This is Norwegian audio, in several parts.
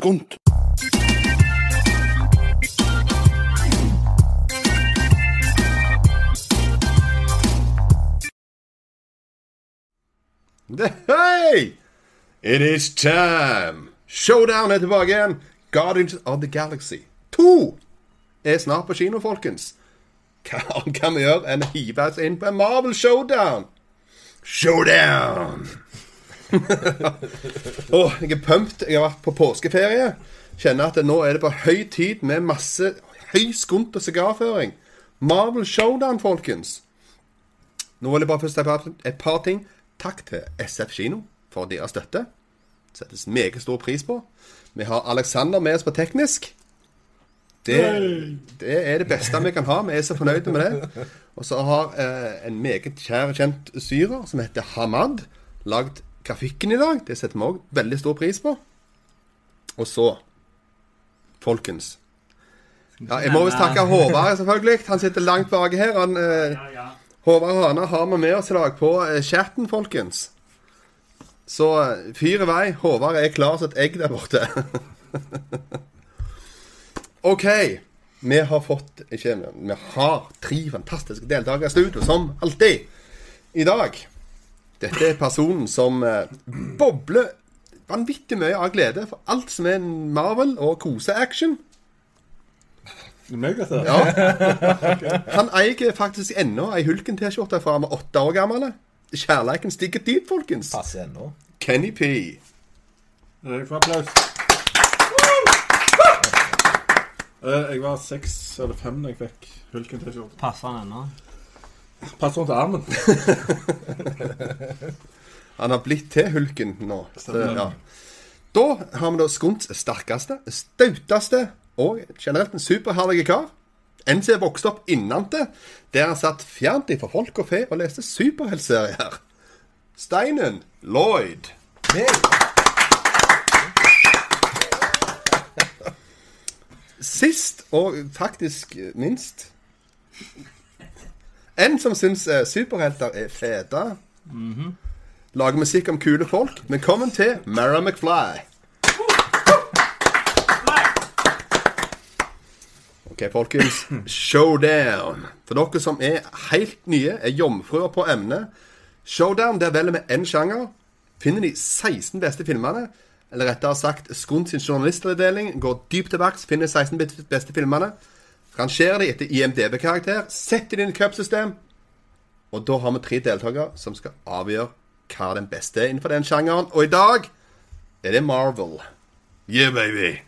skunt. Det, hei! It is time! Showdown er tilbake igjen. Guardians of the Galaxy 2 er snart på kino, folkens. Hva kan vi gjøre enn å hive oss inn på en Marvel Showdown? Showdown! Åh, jeg er pumped. Jeg har vært på påskeferie. Kjenner at nå er det på høy tid med masse høy skunt og sigarføring. Marvel Showdown, folkens. Nå vil jeg bare først ta et par ting. Takk til SF Kino for deres støtte. Settes meget stor pris på. Vi har Alexander med oss på teknisk. Det, det er det beste vi kan ha. Vi er så fornøyde med det. Og så har eh, en meget kjær kjent syrer som heter Hamad, lagd grafikken i dag. Det setter vi òg veldig stor pris på. Og så, folkens ja, Jeg må visst takke Håvard, selvfølgelig. Han sitter langt bak her. Han, eh, Håvard Hana har vi med oss i dag på eh, chatten, folkens. Så eh, fyr i vei. Håvard er klar som et egg der borte. OK. Vi har fått ikke, Vi har tre fantastiske deltakere i studio, som alltid. I dag. Dette er personen som eh, bobler vanvittig mye av glede for alt som er Marvel og kose-action. Ja. Han eier faktisk ennå ei Hulken-T-skjorte fra han var åtte år gammel. Kjærleiken stikker dit, folkens. Passer ennå. Kenny P. Jeg får applaus. Eh, Jeg var seks eller fem da jeg fikk Hulken-T-skjorte. Passer han ennå? Passer han til armen? Han har blitt til Hulken nå. Så, ja. Da har vi da Skunts sterkeste, stauteste og generelt en superherlig kar. En som er vokst opp innante, der han satt fjernt ifra folk og fe og leste superheltserier. Steinen Lloyd. Sist, og faktisk minst En som syns eh, superhelter er fete. Lager musikk om kule folk. Velkommen til Mara McFly. Ok, folkens. Showdown. For dere som er helt nye, er jomfruer på emnet. Showdown der velger vi én sjanger. Finner de 16 beste filmene. Eller rettere sagt, Skund sin journalistavdeling går dypt til verks, finner de 16 beste filmene. Rangerer de etter IMDb-karakter, setter de inn i cupsystem. Og da har vi tre deltakere som skal avgjøre hva er den beste er innenfor den sjangeren. Og i dag er det Marvel. Yeah, baby.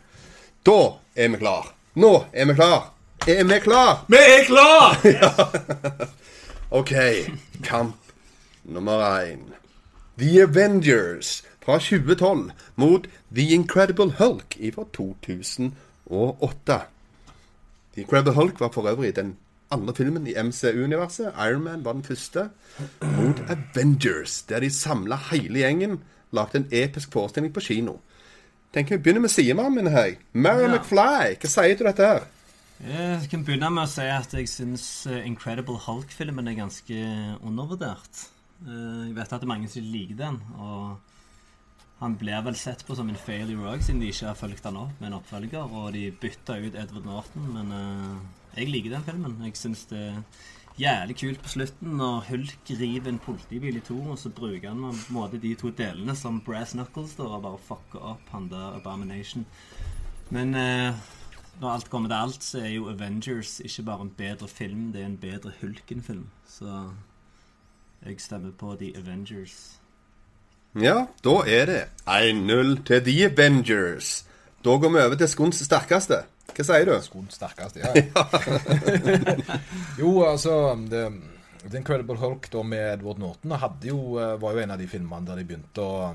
Da er vi klar. Nå er vi klar. Er vi klar? Vi er klar! OK. Kamp nummer én. The Avengers fra 2012 mot The Incredible Hulk fra 2008. The Incredible Hulk var for øvrig den andre filmen i MCU-universet. Iron Man var den første. Mot Avengers, der de samla hele gjengen, lagde en episk forestilling på kino. Tenker Vi begynner med sidemannen min her. Mary Ja. McFly, hva sier du dette her? Jeg kan begynne med å si at jeg syns eh, Incredible Hulk-filmen er ganske undervurdert. Eh, Jeg vet at det er mange som liker den, og han blir vel sett på som en failure òg, siden de ikke har fulgt han opp med en oppfølger, og de bytta ut Edward Norton, men uh, jeg liker den filmen. Jeg syns det er jævlig kult på slutten når Hulk river en politibil i to, og så bruker han på en måte de to delene som Brass Knuckles da, og bare fucker opp han der Abomination. Men uh, når alt kommer til alt, så er jo Avengers ikke bare en bedre film, det er en bedre Hulken-film. Så jeg stemmer på The Avengers. Ja, da er det 1-0 til The Avengers. Da går vi over til Skunds sterkeste. Hva sier du? Skoens sterkeste, ja. jo, altså det, The Incredible Hulk da med Edward Norton jo, eh, var jo en av de filmene der de begynte å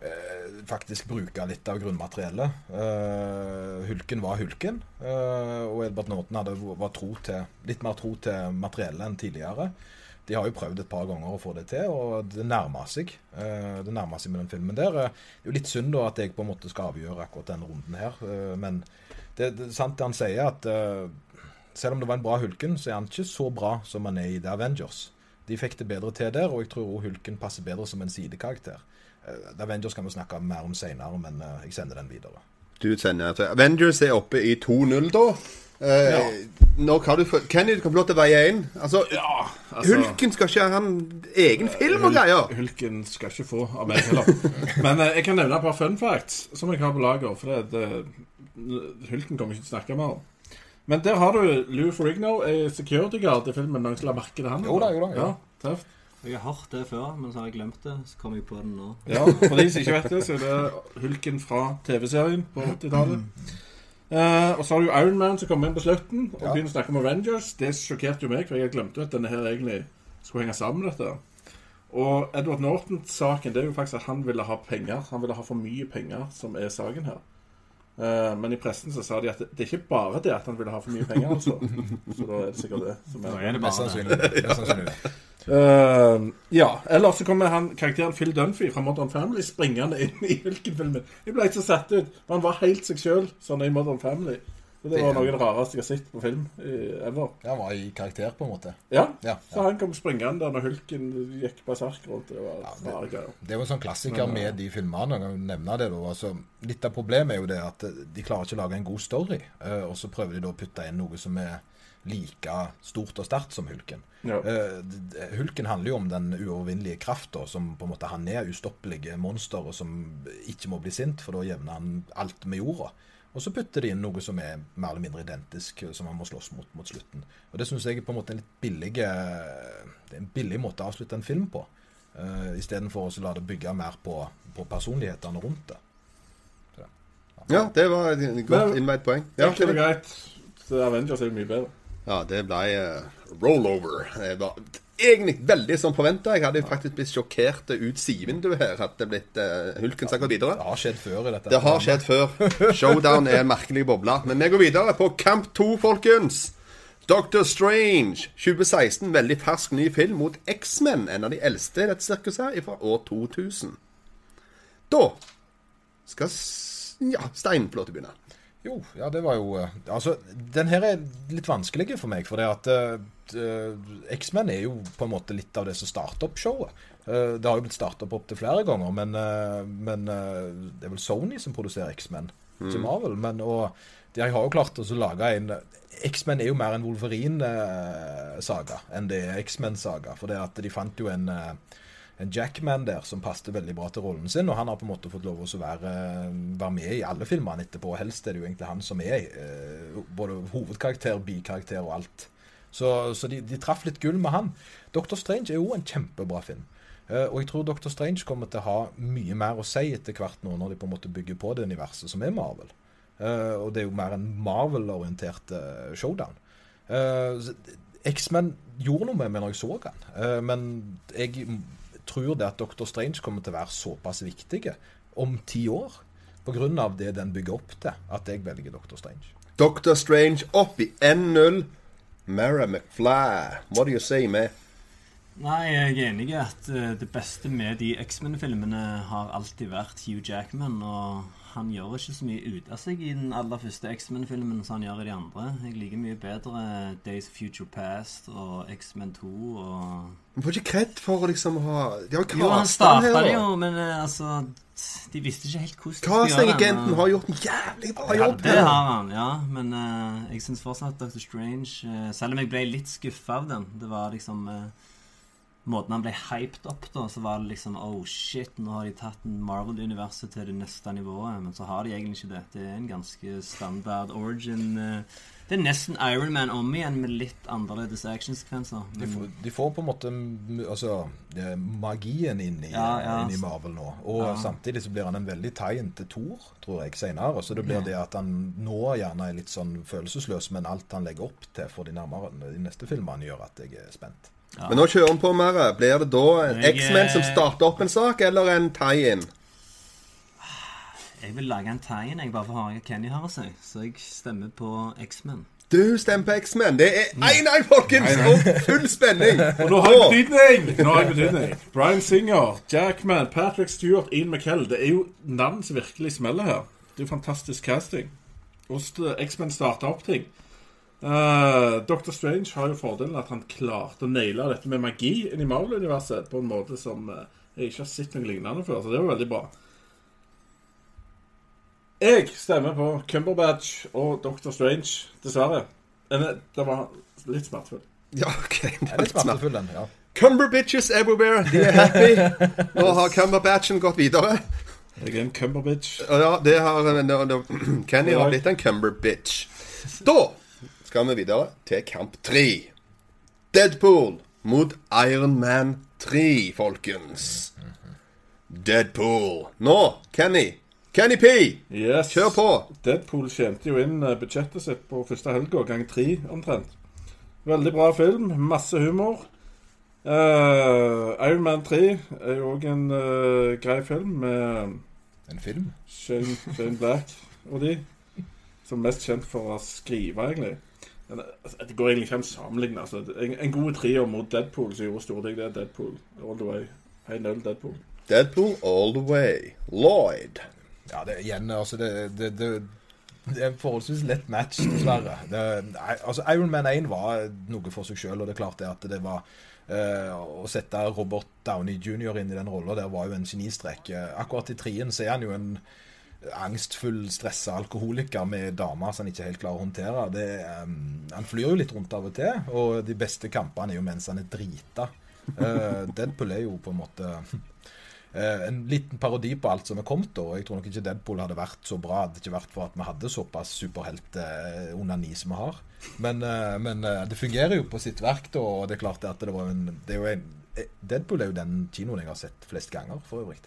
eh, faktisk bruke litt av grunnmateriellet. Eh, hulken var Hulken, eh, og Edward Norton hadde, var tro til, litt mer tro til materiellet enn tidligere. De har jo prøvd et par ganger å få det til, og det nærmer seg. Eh, det nærmer seg med den filmen der. Eh, Det er jo litt synd da at jeg på en måte skal avgjøre akkurat denne runden her, eh, men det, er sant det han sier, at selv om det var en bra Hulken, så er han ikke så bra som han er i The Avengers. De fikk det bedre til der, og jeg tror også Hulken passer bedre som en sidekarakter. The Avengers kan vi snakke mer om seinere, men jeg sender den videre. Du sender til Avengers er oppe i 2-0 da. Eh, Ja. Nå kan du Kenny, du kan få lov til å veie inn. Altså, Ja, altså Hulken skal ikke ha en egen film og greier. Hulken skal ikke få av meg heller. Men uh, jeg kan nevne et par fun facts som jeg har på lager. For det, det, Hulken kommer ikke til å snakke mer om. Men der har du Lou Ferrigno, er security guard i filmen. Noen som la merke til han? Jo da, jo da, ja. Ja. Jeg har hørt det før, men så har jeg glemt det. Så kom jeg på den nå. Ja, For de som ikke vet det, så er det Hulken fra TV-serien på 80-tallet. Eh, og så har du Iron Man som kommer inn på slutten og Ja. begynner å snakke om Avengers. Det sjokkerte jo meg, for jeg glemte at denne her egentlig skulle henge sammen dette. Og Edward Norton-saken det er jo faktisk at han ville ha penger. Han ville ha for mye penger, som er saken her. Eh, men i pressen så sa de at det, er ikke bare det at han ville ha for mye penger, altså. Så da er det sikkert det som er er det Mest sannsynlig. Mest sannsynlig. Eh, ja, eller så kommer han, karakteren Phil Dunphy fra Modern Family springende inn i hvilken film Jeg ble ikke så satt ut. Han var helt seg sjøl, sånn i Modern Family. Det var noe av det rareste jeg har sett på film eh, ever. Han var i karakter, på en måte. Ja, Ja, så han kom springende når Hulken gikk berserk rundt. Det var Ja, rare greier. Det er jo en sånn klassiker med de filmene. Jeg kan nevne det da. Altså, litt av problemet er jo det at de klarer ikke å lage en god story. eh, Og så prøver de da å putte inn noe som er like stort og sterkt som Hulken. Ja. Eh, Hulken handler jo om den uovervinnelige krafta som på en måte han er. Ustoppelige monster og som ikke må bli sint, for da jevner han alt med jorda. Og så putter de inn noe som er mer eller mindre identisk, som han må slåss mot mot slutten. Og det syns jeg er på en måte en litt billig eh, Det er en billig måte å avslutte en film på. Uh, Istedenfor å la det bygge mer på, på personlighetene rundt det. Ja, det var et godt innveid poeng. Ja, det er greit. Så Avengers er mye bedre. ja det ble uh, rollover. Det var egentlig veldig som forventa. Jeg hadde faktisk blitt sjokkert ut sidevinduet her. Det blitt uh, Hulken som går videre. Det har skjedd før i dette. Det har skjedd før. Showdown er en merkelig boble. Men vi går videre på Camp 2, folkens. Doctor Strange, 2016. Veldig fersk ny film mot X-Men. En av de eldste i dette sirkuset her, fra år 2000. Da skal Ja, Stein få lov til å begynne. Jo, ja, det var jo eh, Altså, den her er litt vanskelig for meg, for det at eh, X-Men er jo på en måte litt av det som starter opp showet. Uh, det har jo blitt starta opp opptil flere ganger, men, uh, men det er vel Sony som produserer X-Men, ikke Marvel. Men, og de har jo klart å lage en X-Men er jo mer en Wolverine-saga enn det er X-Men-saga. For det at de fant jo en eh, en Jackman der som passet veldig bra til rollen sin, og han har på en måte fått lov å være, være med i alle filmene etterpå. Helst er det jo egentlig han som er eh, både hovedkarakter, bikarakter og alt. Så, så de, de traff litt gull med han. Doctor Strange er jo en kjempebra film. Eh, og jeg tror Doctor Strange kommer til å ha mye mer å si etter hvert nå, når de på en måte bygger på det universet som er Marvel. Eh, og det er jo mer en Marvel-orientert showdown. X-Men gjorde noe med meg når jeg så han, men jeg tror det at Doctor Strange kommer til å være såpass viktig om ti år, av det den bygger opp til, at jeg velger Doctor Strange. Doctor Strange opp i N0. Mara McFly, what do you say, man? Nei, jeg er enig i at eh, det beste med de X-Men-filmene har alltid vært Hugh Jackman. Og han gjør ikke så mye ut av seg i den aller første X-Men-filmen som han gjør i de andre. Jeg liker mye bedre Days of Future Past og X-Men 2 og Man får ikke kred for å liksom ha De har jo Jo, han starta det jo, men eh, altså De visste ikke helt hvordan de skulle gjøre Casting-agenten har gjort en jævlig bra jobb. Ja. Det har han, ja. Men uh, jeg syns fortsatt Dr. Strange uh, Selv om jeg ble litt skuffa av den Det var liksom eh, Måten han ble hyped opp da, så var det liksom Oh shit, nå har de tatt Marvel-universet til det neste nivået. Men så har de egentlig ikke det. Det er en ganske standard origin. eh, det er nesten Iron Man om igjen, med litt annerledes actionsekvenser. De de får på en måte altså, det magien inn i, Ja, ja. inn i Marvel nå. Og Ja. samtidig så blir han en veldig tie-in til Thor, tror jeg, senere. Så det blir det at han nå gjerne er litt sånn følelsesløs, men alt han legger opp til for de nærmere de neste filmene, gjør at jeg er spent. Ja. Men nå kjører han på mer. Blir det da en Jeg, X-Men som eh, starter opp en sak, eller en tie-in? Jeg vil lage en tie-in, jeg, bare for å ha Kenny her å si. Så jeg stemmer på X-Men. Du stemmer på X-Men. Det er 1-1, folkens! Og full spenning. Og nå har jeg betydning! Nå har jeg betydning. Brian Singer, Jackman, Patrick Stewart, Ian McKell. Det er jo navn som virkelig smeller her. Det er jo fantastisk casting. Hvordan X-Men starta opp ting. Eh, Dr. Strange har jo fordelen at han klarte å naile dette med magi inn i Marvel-universet på en måte som eh, jeg ikke har sett noe lignende før, så det var veldig bra. Jeg stemmer på Cumberbatch og Dr. Strange, dessverre. Den er- Det var litt smertefull. Ja, OK. Det er litt smertefull, den. ja. Cumberbitches everywhere. De er happy. Nå har Cumberbatchen gått videre. Jeg er en Cumberbitch. Ja, det har Kenny har blitt en Cumberbitch. Da skal vi videre til kamp tre. Deadpool mot Iron Man 3, folkens. Deadpool. Nå, Kenny. Kenny P. Yes. Kjør på. Deadpool tjente jo inn eh, budsjettet sitt på første helga, gang tre omtrent. Veldig bra film. Masse humor. Uh, Iron Man 3 er jo òg en uh, grei film med En film. Shane, Shane Black og de. Som mest kjent for å skrive, egentlig. Altså, det går egentlig ikke an å sammenligne. Altså. En, en god trier mot Deadpool som gjorde store ting, det er Deadpool all the way. 1-0 Deadpool. Deadpool all the way. Lloyd. Ja, det, igjen, altså det, det, det, det er en forholdsvis lett match, dessverre. Det, altså Iron Man 1 var noe for seg sjøl, og det er klart det at det var Uh, Å sette Robert Downey jr. inn i den rolla der var jo en genistrek. Uh, Akkurat i trien så er han jo en angstfull, stressa alkoholiker med damer som han ikke helt klarer å håndtere. Det, um, han flyr jo litt rundt av og til, og de beste kampene er jo mens han er drita. Uh, Deadpool er jo på en måte uh, en liten parodi på alt som er kommet. og Jeg tror nok ikke Deadpool hadde vært så bra hadde ikke vært for at vi hadde såpass superhelt-onani som vi har. Men, eh, men eh, det fungerer jo på sitt verk, da, og det er klart at det var en, det er jo en eh, Deadpool er jo den kinoen jeg har sett flest ganger, for øvrig.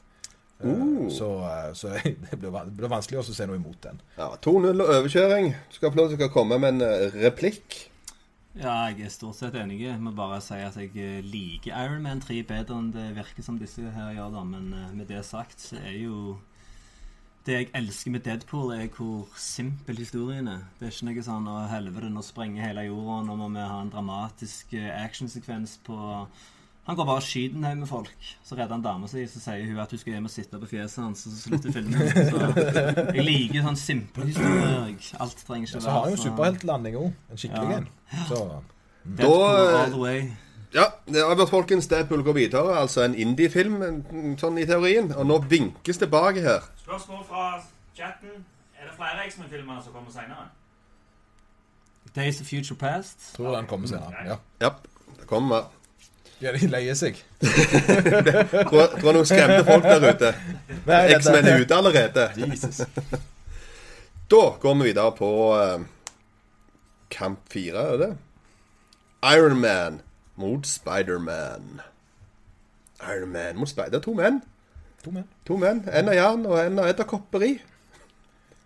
Eh, Uh. Så, eh, så det blir vanskelig også å se noe imot den. Ja, 2-0 og overkjøring. Du skal få lov til å komme med en eh, replikk. Ja, jeg er stort sett enig. Jeg må bare si at jeg liker Iron Man 3 bedre enn det virker som disse her gjør, da. Men med det sagt, så er jo Det jeg elsker med Deadpool, er hvor simpel historien er. Det er ikke noe sånn 'Å, helvete, nå sprenger hele jorda, nå må vi ha en dramatisk actionsekvens på Han går bare og skyter en haug med folk. Så redder han dama si, så sier hun at hun skal hjem og sitte på fjeset hans, og så slutter filmen. Så jeg liker sånn simple historier. Alt trenger ikke Så har han jo superheltlanding òg, en skikkelig Ja. en. Så Deadpool Da- all the way. Ja, det avgjort, folkens. Deadpool går videre. Altså en indie-film, sånn i teorien. Og nå vinkes det bak her. Spørsmål fra chatten. Er det flere X-Men-filmer som kommer senere? Days of Future Past. tror den kommer senere. Ja. Ja, det kommer. Ja, de leier seg. Tror, tror noen skremte folk der ute. X-Men er ute allerede. Jesus. Da går vi videre på uh, kamp fire, er det Ironman Iron Man mot Spiderman. Iron Man mot Spider... Er to menn. To menn. To menn. En av jern og en av edderkopperi.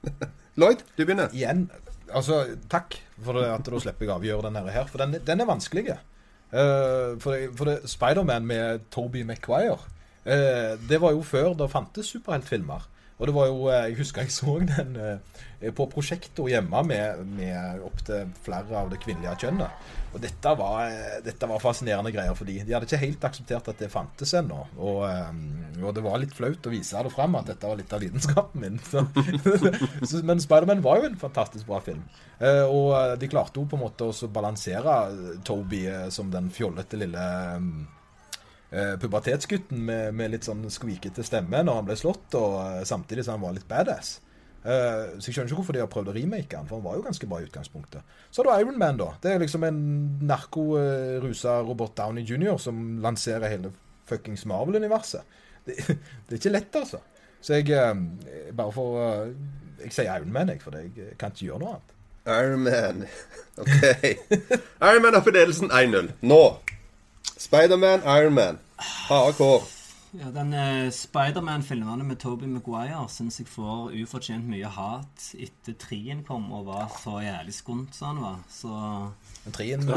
Lloyd, du begynner. Igjen, altså takk for at du slipper jeg avgjøre denne her, for den, den er vanskelig. Eh, for for Spiderman med Toby Maguire, uh, det var jo før det fantes superheltfilmer. Og det var jo, eh, Jeg husker jeg så den eh, på prosjektor hjemme med, med opptil flere av det kvinnelige kjønnet. Og dette var, eh, dette var fascinerende greier for de. De hadde ikke helt akseptert at det fantes ennå. Og, eh, og det var litt flaut å vise det fram at dette var litt av lidenskapen min. Så, men Spiderman var jo en fantastisk bra film. Eh, og de klarte jo på en måte å balansere Toby som den fjollete lille pubertetsgutten med, med litt sånn skvikete stemme når han ble slått, og samtidig som han var litt badass. Eh, så jeg skjønner ikke hvorfor de har prøvd å remake han, for han var jo ganske bra i utgangspunktet. Så har du Iron Man, da. Det er liksom en narkorusa Robert Downey jr. som lanserer hele fuckings Marvel-universet. Det, det er ikke lett, altså. Så jeg uh, Bare for uh, Jeg sier Iron Man, jeg, for jeg kan ikke gjøre noe annet. Iron Man. OK. Iron Man har fordelelsen 1-0. Nå. Spiderman, Iron Man. Hardcore. Ja, den eh, Spiderman-filmene med Toby Maguire syns jeg får ufortjent mye hat etter trien kom og var så jævlig skumt som han var. Så Men trien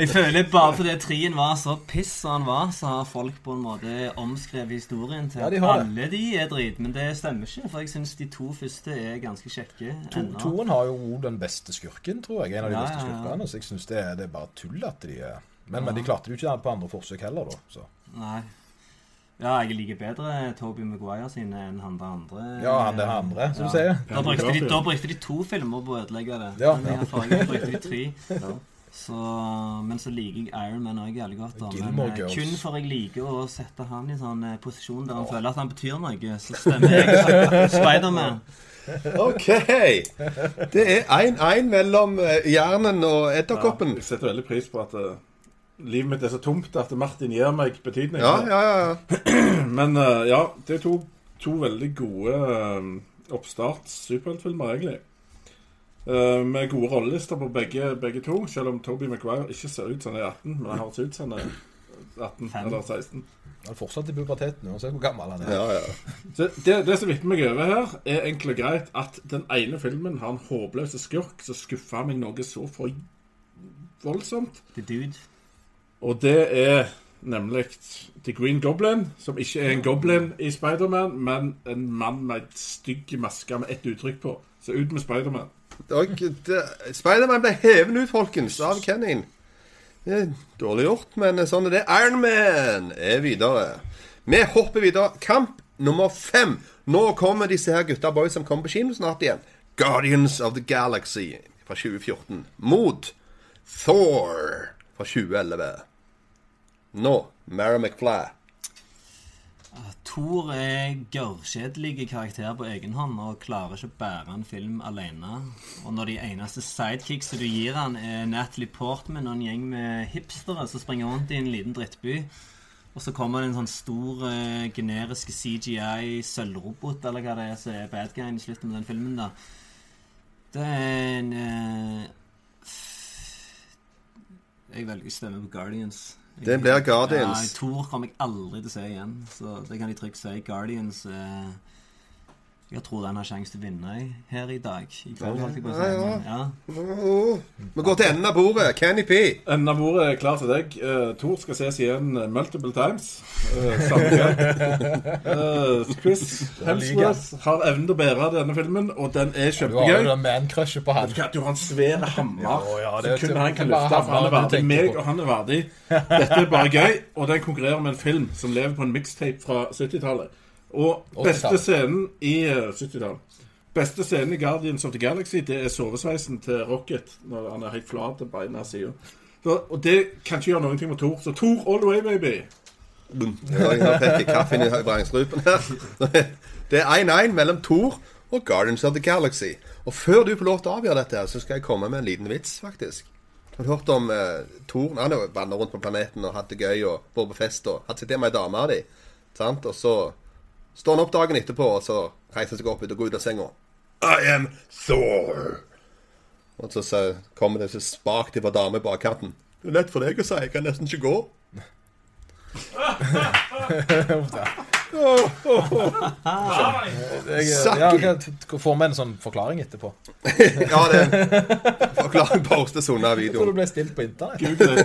jeg føler bare fordi trien var så piss som han var, så har folk på en måte omskrevet historien til Ja, de at har det. alle de er drit. Men det stemmer ikke, for jeg syns de to første er ganske kjekke. To, ennå. toen har jo den beste skurken, tror jeg. En av de Ja, beste ja, ja. skurkene. Så jeg syns det, er- det er bare tull at de er men, men de klarte det jo ikke på andre forsøk heller, da. Så. Nei. Ja, jeg liker bedre Toby Maguire sine enn han der andre. Ja, han der andre, som Ja. du sier. Da brukte, de, da brukte de to filmer på å ødelegge det. Ja, Men ja. forrige brukte de tre. Så, men så liker jeg Iron Man òg jævlig godt. Da. Men eh, kun for jeg liker å sette han i sånn eh, posisjon der han føler at han betyr noe, så stemmer jeg Spiderman. OK. Det er 1-1 mellom Jernen hjernen og edderkoppen. Jeg setter veldig pris på at eh, livet mitt er så tomt at Martin gir meg betydning. Ja, ja, ja. ja. Men uh, ja, det er to, to veldig gode uh, oppstarts-superheltfilmer, egentlig. Uh, med gode rollelister på begge, begge to, selv om Toby Maguire ikke ser ut som han er 18. Men han høres ut som han er 18 Fem. eller 16. Han er fortsatt i puberteten, uansett hvor gammel han er. ja, ja. Så det, det som vipper meg over her, er enkelt og greit at den ene filmen har en håpløs skurk som skuffer meg noe så for voldsomt. The Dude. Og det er nemlig The Green Goblin, som ikke er en goblin i Spiderman, men en mann med et stygg maske med ett uttrykk på. Så ut med Spiderman. Spiderman ble hevet ut, folkens, av Kennin. Det er dårlig gjort, men sånn er det. Iron Man er videre. Vi hopper videre. Kamp nummer fem. Nå kommer disse her gutta boys som kommer på kino snart igjen. Guardians of the Galaxy fra 2014 mot Thor fra 2011. Nå Mara McFly. Thor er gørrkjedelig karakter på egen hånd og klarer ikke å bære en film alene. Og når de eneste sidekicksa du gir han, er Natalie Portman og en gjeng med hipstere som springer rundt i en liten drittby. Og så kommer det en sånn stor eh, generisk CGI-sølvrobot, eller hva det er som er bad guy i slutten med den filmen, da. Det er en eh, Jeg velger å stemme på Guardians. Det blir Guardians. Ja, Tor kommer jeg aldri til å se igjen, så det kan jeg trygt si. Guardians eh, Jeg tror den har sjanse til å vinne her i dag. I går, holdt jeg på å si. Ja, ja. men Ja. Vi går til enden av bordet. Kenny P. Enden av bordet er klar til deg. Uh, Tor skal ses igjen multiple times. Uh, samme gang. Eh, Chris Hemsworth har evnen til å bære denne filmen, og den er kjempegøy Du har jo man-crushet på han. Du har en svær hammer Ja, ja, det- som kun han kan løfte. For han er verdig meg, og han er verdig. Dette er bare gøy, og den konkurrerer med en film som lever på en mixtape fra 70-tallet. Og beste scenen i eh, 70-tallet Beste scenen i Guardians of the Galaxy Det er sovesveisen til Rocket når han er helt flat på ene sida. Og det kan ikke gjøre noen ting med Thor. Så Thor all the way, baby. Ja, Nå fikk jeg kaffen i vrangstrupen her. Det er 1-1 mellom Thor og Guardians of the Galaxy. Og før du får lov til å avgjøre dette, her, så skal jeg komme med en liten vits, faktisk. Har du hørt om eh, Thor? Han vandret rundt på planeten og hatt det gøy og vært på fest og hatt sitt med ei dame av dem. Sant? Og så står han opp dagen etterpå, og så reiser han seg opp ut og går ut av senga. I am Thor. Og så, så kommer det så spakt fra dame i bakkanten. Det er lett for deg å si, jeg kan nesten ikke gå. Jeg, vi ja, jeg kan få med en sånn forklaring etterpå. Ja, det Forklaring på Forklaring av videoen. Jeg tror du ble stilt på internett. Google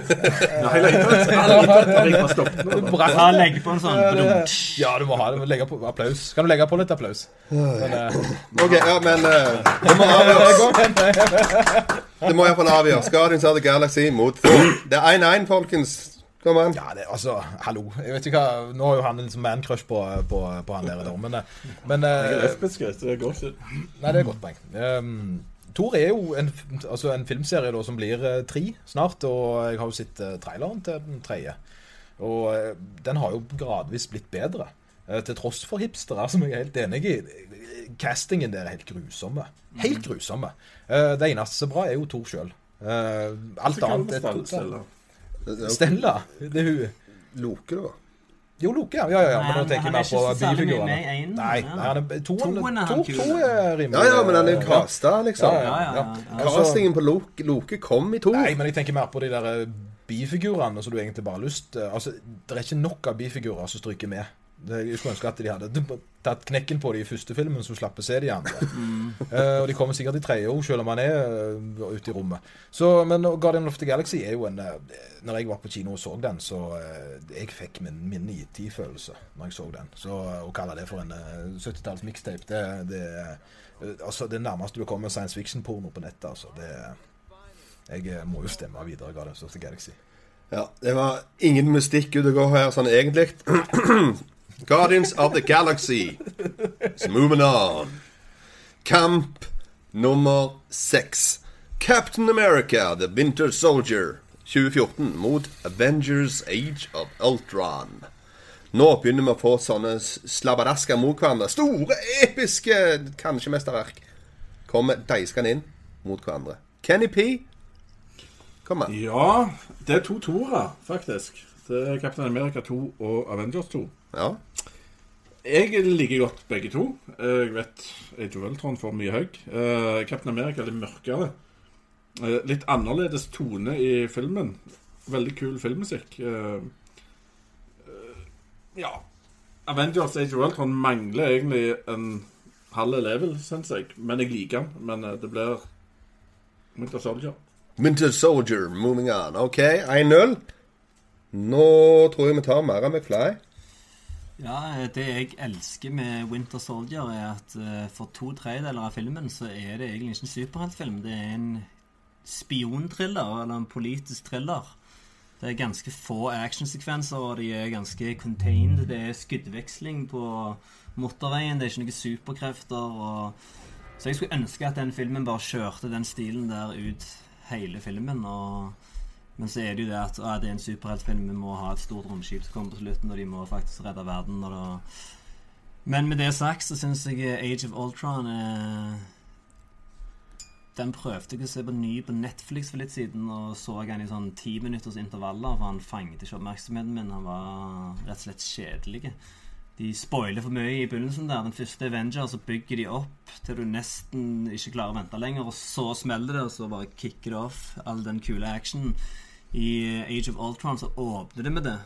Ja, legg på en sånn. Ja, du må ha det. Legge på applaus. Kan du legge på litt applaus? Men, eh, Ok, ja, men eh, Det må avgjøres. Det må iallfall avgjøres. Guardians of the Galaxy mot Thor. Det er 1-1, folkens. Kom an. Ja, det, altså, hallo. Jeg vet ikke hva Nå har jo han en liksom man-crush på, på, på han der, i men, eh, men Jeg er eh, lesbisk. Det går ikke. Nei, det er et godt poeng. Um, Thor er jo en, altså en filmserie da, som blir uh, tre snart, og jeg har jo sett uh, traileren til den tredje. Og uh, den har jo gradvis blitt bedre. eh, til tross for hipstere, som jeg er helt enig i. Castingen der er helt grusomme. Helt grusomme. Eh, det eneste som er bra, er jo Thor sjøl. alt annet er totalt- Stella. Det er hun Loke, da. Jo, Loke, ja. ja, ja. Nei, Men nå tenker jeg er mer på bifigurene. Nei, ja. nei, han er, toen, Toen to, to er rimelig Ja, ja, men han er casta, liksom. Ja, Ja, ja, ja. ja. Altså- Castingen på Loke, Loke kom i to. Nei, men jeg tenker mer på de der eh, bifigurene som du egentlig bare har lyst eh, Altså, det er ikke nok av bifigurer som stryker med. Det, jeg skulle ønske at de hadde tatt knekken på de i første filmen, så slapp å se de andre. Eh, og de kommer sikkert i tredje òg, selv om han er uh, ute i rommet. Så, men Guardian of the Galaxy er jo en uh, Når jeg var på kino og så den, så Jeg fikk min, min IT-følelse når jeg så den. Så å kalle det for en eh, 70-talls mixtape, det, det, altså, det nærmeste du kommer science fiction-porno på nettet, altså. Det, jeg må jo stemme videre Guardian of the Galaxy. Ja, Det var ingen mystikk ute og gå her sånn egentlig. Guardians of the Galaxy. It's moving on. Kamp nummer seks. Captain America, The Winter Soldier 2014 mot Avengers Age of Ultron. Nå begynner vi å få sånne slabbadasker mot hverandre. Store, episke kanskje mesterverk kommer deiskende inn mot hverandre. Kenny P. Kom an. Ja, det er to toere, faktisk. Det er Captain America 2 og Avengers 2. Ja. Jeg liker godt begge to. Jeg vet Age of Ultron får mye høgg. Uh, Captain America er litt mørkere. Uh, litt annerledes tone i filmen. Veldig kul filmmusikk. Eh, eh, ja. Avengers Age of Ultron mangler egentlig en halv level, syns jeg. Men jeg liker den. Men eh, det blir Winter Soldier. Winter Soldier, moving on. OK, 1-0. Nå tror jeg vi tar mer av McFly. Ja, Det jeg elsker med Winter Soldier, er at eh, for to tredjedeler av filmen så er det egentlig ikke en superheltfilm. Det er en spionthriller, eller en politisk thriller. Det er ganske få actionsekvenser, og de er ganske contained. Det er skuddveksling på motorveien, det er ikke noen superkrefter. Og... Så jeg skulle ønske at den filmen bare kjørte den stilen der ut hele filmen. og... Men så er det jo det at ah, det er en superheltfilm, vi må ha et stort romskip som kommer på slutten, og de må faktisk redde verden. Men med det sagt så syns jeg Age of Ultron er Den prøvde jeg å se på ny på Netflix for litt siden, og så han i sånn ti minutters intervaller, for han fanget ikke oppmerksomheten min. Han var rett og slett kjedelig. De spoiler for mye i begynnelsen der. Den første Avenger så bygger de opp til du nesten ikke klarer å vente lenger, og så smeller det, og så bare kicker det off all den kule actionen. I Age of Ultron så åpner det med det.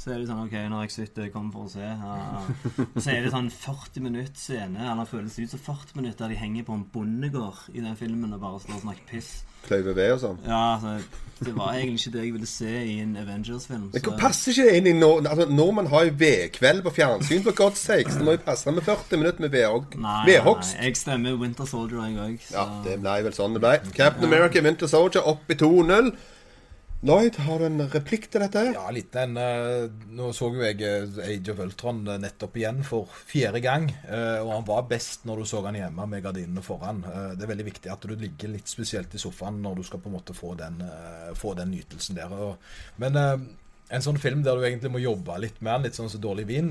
Så er det sånn OK, når jeg sitter, jeg kommer for å se. Ja, ja. Så er det sånn 40 minutter scene, eller føles det ut som 40 minutter, der de henger på en bondegård i den filmen og bare står og snakker piss. Kløyve ved og sånn. Ja, altså, det var egentlig ikke det jeg ville se i en Avengers-film. Men så- passer ikke det inn i når altså, Nordmenn har jo vedkveld på fjernsyn, for God's sakes. Det må jo passe med 40 minutter med vedhogg- Nei, vedhogst. nei, jeg stemmer Winter Soldier, jeg òg. Ja, det ble vel sånn det ble. Captain America Winter Soldier opp i 2-0. Lloyd, har du en replikk til dette? Ja, litt en eh, Nå så jo jeg eh, Age of Ultron eh, nettopp igjen for fjerde gang. og han var best når du så han hjemme med gardinene foran. Det er veldig viktig at du ligger litt spesielt i sofaen når du skal på en måte få den, få den nytelsen der. Men en sånn film der du egentlig må jobbe litt mer, litt sånn som dårlig vin,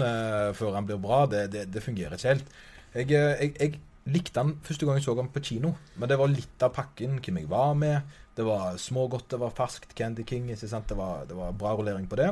før han blir bra, det, det, det fungerer ikke helt. Jeg, jeg, jeg likte han første gang jeg så han på kino, men det var litt av pakken, hvem jeg var med. Det var smågodt, det var ferskt Candy King. Det, var, det var bra rullering på det.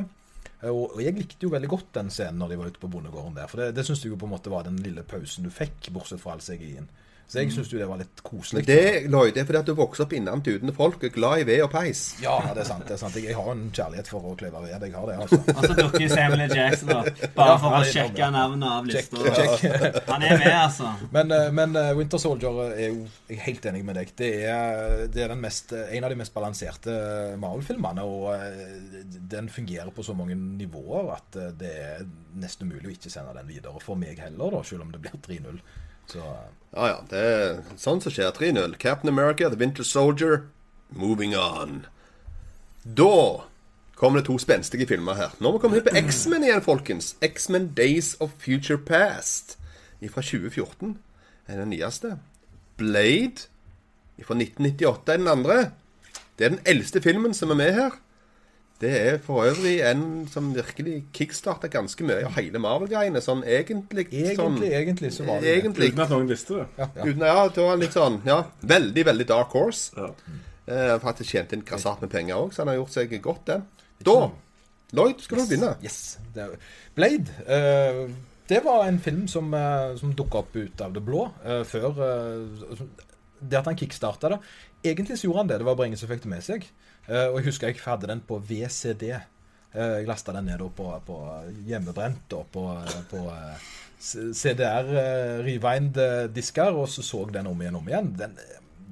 Eh, Og, og jeg likte jo veldig godt den scenen når de var ute på bondegården der. For det, det syns jeg jo på en måte var den lille pausen du fikk, bortsett fra all CGI-en. Så jeg syns jo det var litt koselig. Det, Lloyd, det er fordi at du vokser opp innenlands uten folk, er glad i ved og peis. Ja, det er sant. det er sant. Jeg, har en kjærlighet for å kløyve ved. Jeg har det, altså. Og så dukker Samuel L. Jackson opp, bare Ja, for å sjekke navnet av lista. Han er med, altså. Men, eh, men eh, Winter Soldier er jo jeg er helt enig med deg. Det er, det er den mest, en av de mest balanserte Marvel-filmene. Og eh, den fungerer på så mange nivåer at eh, det er nesten umulig å ikke sende den videre. For meg heller, da, selv om det blir 3-0. Så eh, Ja, ja. Det er sånn som skjer. 3-0. Captain America, The Winter Soldier, moving on. Da kommer det to spenstige filmer her. Nå må vi komme inn på X-Men igjen, folkens. X-Men Days of Future Past fra 2014 er den nyeste. Blade fra 1998 er den andre. Det er den eldste filmen som er med her. Det er for øvrig en som virkelig kickstarta ganske mye av hele Marvel-greiene. Sånn egentlig. sånn, egentlig, egentlig så var det det. egentlig. Uten at noen visste det. Ja, ja. Uten, ja, det var litt sånn Ja, veldig, veldig dark horse. Ja. Eh, faktisk tjente inn grassat med penger òg, så han har gjort seg godt, den. Da Lloyd, skal du begynne? Yes. Det, Blade. Uh, det var en film som, uh, som dukka opp ut av det blå uh, før uh, Det at han kickstarta det Egentlig så gjorde han det. Det var bare ingen som fikk det med seg. Eh, og jeg husker jeg hadde den på VCD. Eh, jeg lasta den ned på, på hjemmebrent og på, på eh, CDR uh, rewind-disker, og så så den om igjen om igjen. Den,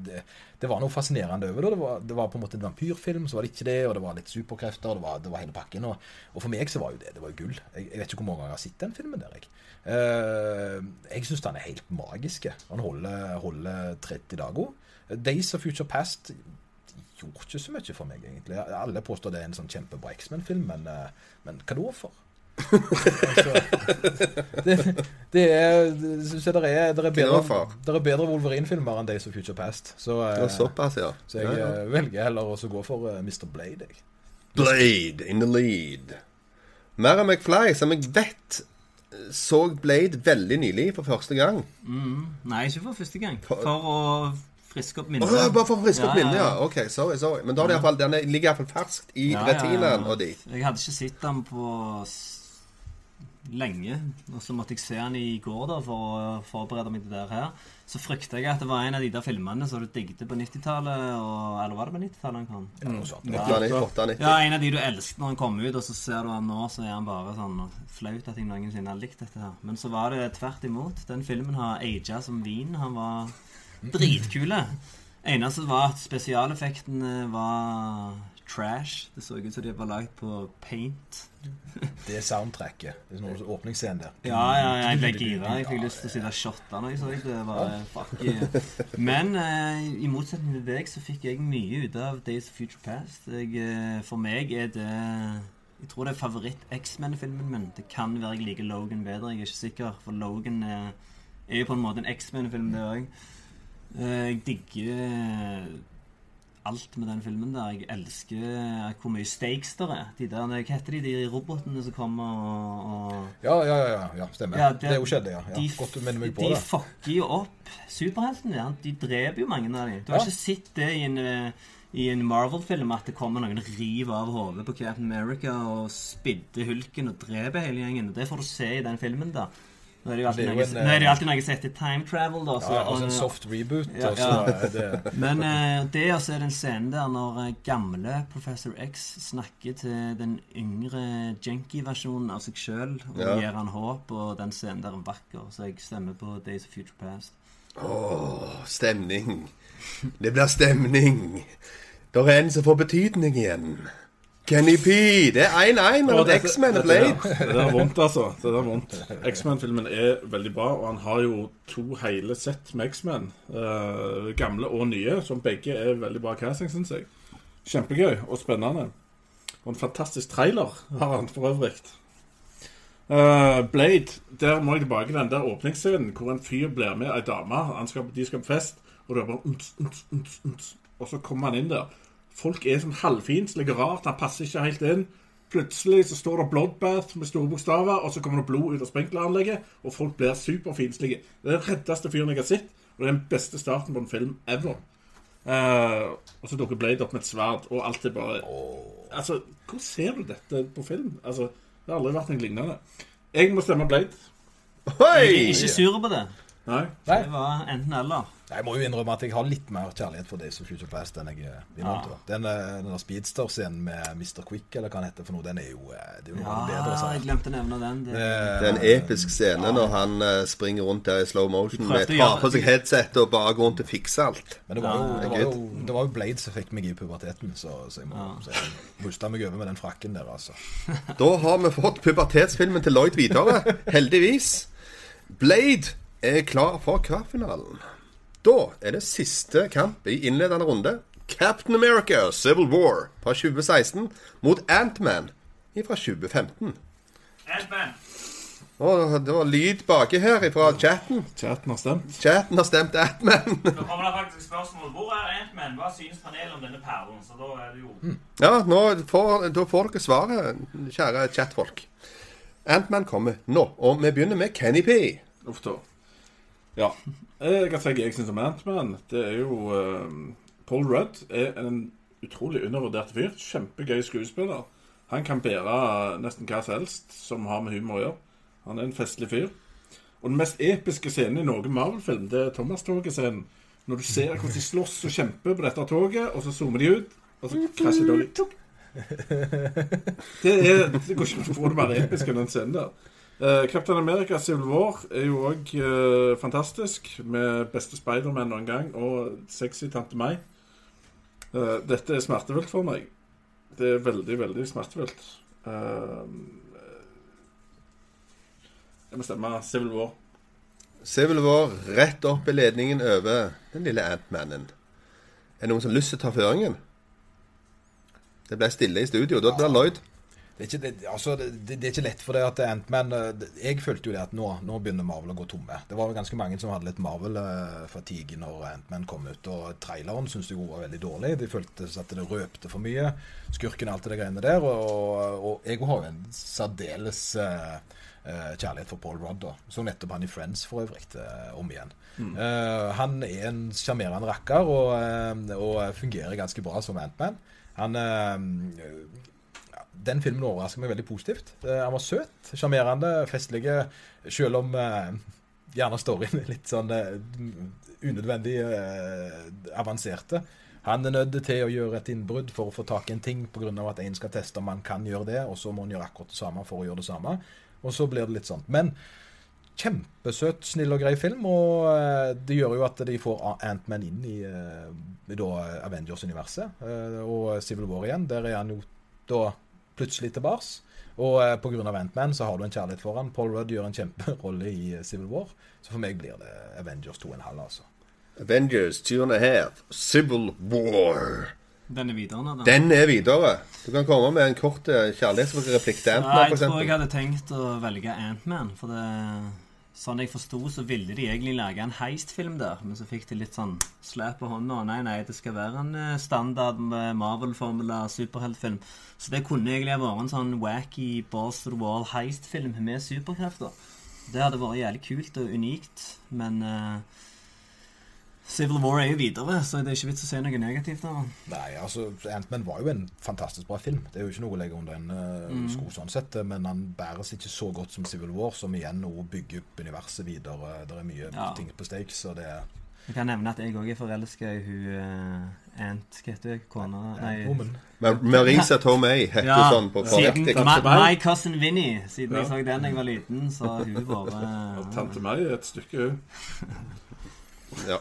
det, det var noe fascinerende over. Det var, det var på en måte en vampyrfilm, så var det ikke det, og det var litt superkrefter, og det var, det var hele pakken. Og, og for meg så var jo det det var jo gull. Jeg, jeg vet ikke hvor mange ganger jeg har sett den filmen der, jeg. Uh, jeg syns den er helt magisk. Han holder, holder 30 dager. Days of Future Past gjorde ikke så mye for meg, egentlig. Alle påstår det er en sånn kjempebra X-Men-film, men, eh, men hva da for? det, det er det synes jeg det er, det er, bedre, det er bedre Wolverine-filmer enn Days of Future Past. Så, eh, var såpass, ja. så jeg ja, ja. eh, velger heller å gå for Mr. Blade. Jeg. Blade in the lead. Mara McFly, som jeg vet så Blade veldig nylig for første gang. Mm. Nei, ikke for første gang. For- For å friske opp Åh, Oh, bare for å friske opp Ja, minnet, ja. Ok, sorry, sorry. Men da er det i hvert fall, den er- ligger iallfall ferskt i Ja, ja, ja. retinaen og dit. Jeg hadde ikke sett den på lenge. Og så måtte jeg se den i går da for å forberede meg til det her. Så frykta jeg at det var en av de der filmene som du digget på 90-tallet. Eller var det på 90-tallet han kom? Ja, ja. Ja, en av de du elsket når han kom ut, og så ser du han nå, så er han bare sånn flaut at jeg noensinne har likt dette her. Men så var det tvert imot. Den filmen har aga som vin. Han var dritkule. Eneste var at spesialeffektene var trash. Det så ut som de var lagd på paint. Det er soundtracket. Det er noe åpningsscene der. Ja, ja, jeg ble gira. Jeg fikk lyst til å sitte og shotte når jeg så det. Var, fuck yeah. Men eh, i motsetning til deg så fikk jeg mye ut av Days of Future Past. Jeg, eh, for meg er det Jeg tror det er favoritt-X-Men-filmen min. Det kan være jeg liker Logan bedre. Jeg er ikke sikker, for Logan er, er jo på en måte en X-Men-film, det òg. Jeg digger alt med den filmen der. Jeg elsker hvor mye stakes der er. De der, hva heter de, de robotene som kommer og, og Ja, ja, ja, ja, stemmer. Ja, det, det- er jo skjedde, ja. ja. de, Godt du minner meg på de det. fucker jo opp superheltene. Ja. De dreper jo mange av dem. Du har Ja. ikke sett det i en, eh, i en Marvel-film at det kommer noen river av hodet på Captain America og spidder hulken og dreper hele gjengen. Det får du se i den filmen, da. Nå er det jo alltid, Det noe, en, er det eh, alltid noe som heter time travel, da. Så, Ja, også en soft reboot. Ja, og ja. det men uh, det også er den scenen der når eh, gamle Professor X snakker til den yngre Jenky-versjonen av seg sjøl og gir han håp, og den scenen der er vakker, så jeg stemmer på Days of Future Past. Stemning. Det blir stemning. Det er en som får betydning igjen. Kenny P. Det er 1-1 mellom Og X-Men og Blade. Det der er vondt, altså. Det der er vondt. X-Men-filmen er veldig bra, og han har jo to hele sett med X-Men. Uh, gamle og nye, som begge er veldig bra casting, syns jeg. Kjempegøy og spennende. Og en fantastisk trailer har han for øvrig. Uh, Blade, der må jeg tilbake til den der åpningsscenen hvor en fyr blir med ei dame. De skal på fest, og det er bare unts, unts, unts, unts. Og så kommer han inn der. Folk er sånn halvfiendtlige rart. Han passer ikke helt inn. Plutselig så står det 'Bloodbath' med store bokstaver, og så kommer det blod ut av sprinkleranlegget, og folk blir superfiendtlige. Det er den reddeste fyren jeg har sett, og det er den beste starten på en film ever. Uh, og så dukker Blade opp med et sverd, og alt er bare Altså, hvor ser du dette på film? Altså, Det har aldri vært noe lignende. Jeg må stemme Blade. Jeg er ikke sur på det. Nei. Nei. Det var enten eller. Jeg må jo innrømme at jeg har litt mer kjærlighet for Days of Future Past enn jeg vil innrømte. Ja. Den, eh, den der Speedster-scenen med Mr. Quick, eller hva han heter for noe, den er jo, eh, det er jo noe Ja, bedre. det jeg glemte å nevne den. Det, Det er en episk scene når han eh, springer rundt der i slow motion med et par tar på seg headset og bare går rundt og fikser alt. Men det var, jo, Ja, det, var jo, det var jo Blade som fikk meg i puberteten, så, så jeg må Ja. så jeg meg over med den frakken der, altså. Da har vi fått pubertetsfilmen til Lloyd videre. Heldigvis. Blade er klar for kvartfinalen. Da er det siste kamp i innledende runde. Captain America Civil War fra 2016 mot Antman fra 2015. Ant-Man. Det var lyd baki her fra chatten. Chatten har stemt. Chatten har stemt Antman. Nå kommer det faktisk spørsmål. Hvor er Ant-Man? Hva synes panelet om denne perlen? Så da er det jo Ja, nå får, da får dere svaret, kjære chatfolk. Antman kommer nå, og vi begynner med Kenny P. Uff da. Ja. Jeg kan si hva jeg syns om Ant-Man. Det er jo eh, Paul Rudd er en utrolig undervurdert fyr. Kjempegøy skuespiller. Han kan bære nesten hva som helst som har med humor å gjøre. Han er en festlig fyr. Og den mest episke scenen i noen Marvel-film, det er Thomas-toget-scenen. Når du ser hvordan de slåss og kjemper på dette toget, og så zoomer de ut, og så krasjer de. Det, er, det går ikke an å få det mer episk enn den scenen der. Uh, Captain America Civil War er jo òg fantastisk, med beste Spiderman noen gang, og sexy tante meg. Uh, dette er smertefullt for meg. Det er veldig, veldig smertefullt. Eh, jeg må stemme Civil War. Civil War rett opp i ledningen over den lille Ant-Manen. Er det noen som har lyst til å ta føringen? Det ble stille i studio. Da blir Lloyd. Det er, ikke, det, altså, det, det er ikke lett for det at Ant-Man eh, Jeg følte jo det at nå, nå begynner Marvel å gå tomme. Det var jo ganske mange som hadde litt Marvel-fatigue når Ant-Man kom ut. Og traileren syntes de var veldig dårlig. De følte at det røpte for mye. Skurken og alt det greiene der. Og, og jeg har jo en særdeles uh, eh, kjærlighet for Paul Rudd. da. Så nettopp han i Friends for øvrig uh, om igjen. Eh, han er en sjarmerende rakker og, eh, og fungerer ganske bra som Ant-Man. Han eh, den filmen overrasker meg veldig positivt. Eh, han var søt, sjarmerende, festlig, selv om eh, gjerne storyen er litt sånn eh, unødvendig avanserte. Han er nødt til å gjøre et innbrudd for å få tak i en ting pga. at en skal teste om han kan gjøre det, og så må han gjøre akkurat det samme for å gjøre det samme. Og så blir det litt sånn. Men kjempesøt, snill og grei film, og det gjør jo at de får Ant-Man inn i, i Avengers-universet. Og Civil War igjen, der er han jo da plutselig tilbake. Og eh, pga. Ant-Man så har du en kjærlighet for han. Paul Rudd gjør en kjemperolle i eh, Civil War. Så for meg blir det Avengers 2,5, altså. Avengers 2,5. Civil War. Den er videre nå. Den er videre. Du kan komme med en kort eh, kjærlighetsreplikk til Ant-Man, jeg tror jeg hadde tenkt å velge Ant-Man. For det, sånn jeg forsto, så ville de egentlig lage en heistfilm der. Men så fikk de litt sånn slap på hånda. Nei, nei, det skal være en eh, standard Marvel-formula superheltfilm. Så det kunne egentlig vært en sånn wacky balls to the wall heistfilm med superkrefter. Det hadde vært jævlig kult og unikt, men eh, Civil War er jo videre, så det er ikke vits å si noe negativt av den. Nei, altså, Ant-Man var jo en fantastisk bra film. Det er jo ikke noe å legge under en uh, sko sånn sett, men han bæres ikke så godt som Civil War, som igjen nå bygger opp universet videre. Det er mye Ja. ting på stakes, og det er Jeg kan nevne at jeg òg er forelska i hun uh, Ant Hva heter hun? Kona Nei. Marisa Tomei heter Ja, sånn på korrekt. my, my Cousin Vinnie. Siden jeg Ja. så den da jeg var liten, så har hun bare... vært Tante May er et stykke hun. Ja.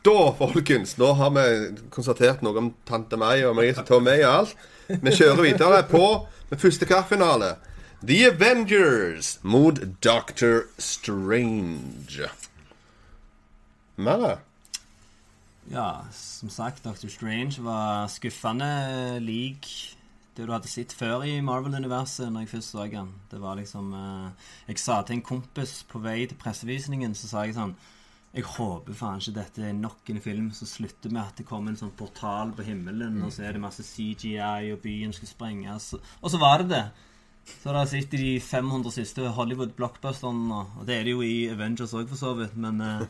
Da, folkens, nå har vi konstatert noe om tante May og meg som tar med i alt. Vi kjører videre på med første kvartfinale. The Avengers mot Doctor Strange. Mer? Ja, som sagt, Dr. Strange var skuffende lik det du hadde sett før i Marvel-universet når jeg først så den. Det var liksom eh, Jeg sa til en kompis på vei til pressevisningen, så sa jeg sånn Jeg håper faen ikke dette er nok en film som slutter med at det kommer en sånn portal på himmelen, og så er det masse CGI, og byen skal sprenges. Og så var det det. Så da sitter de 500 siste Hollywood-blockbusterne. Og det er det jo i Avengers òg, for så vidt. Men eh,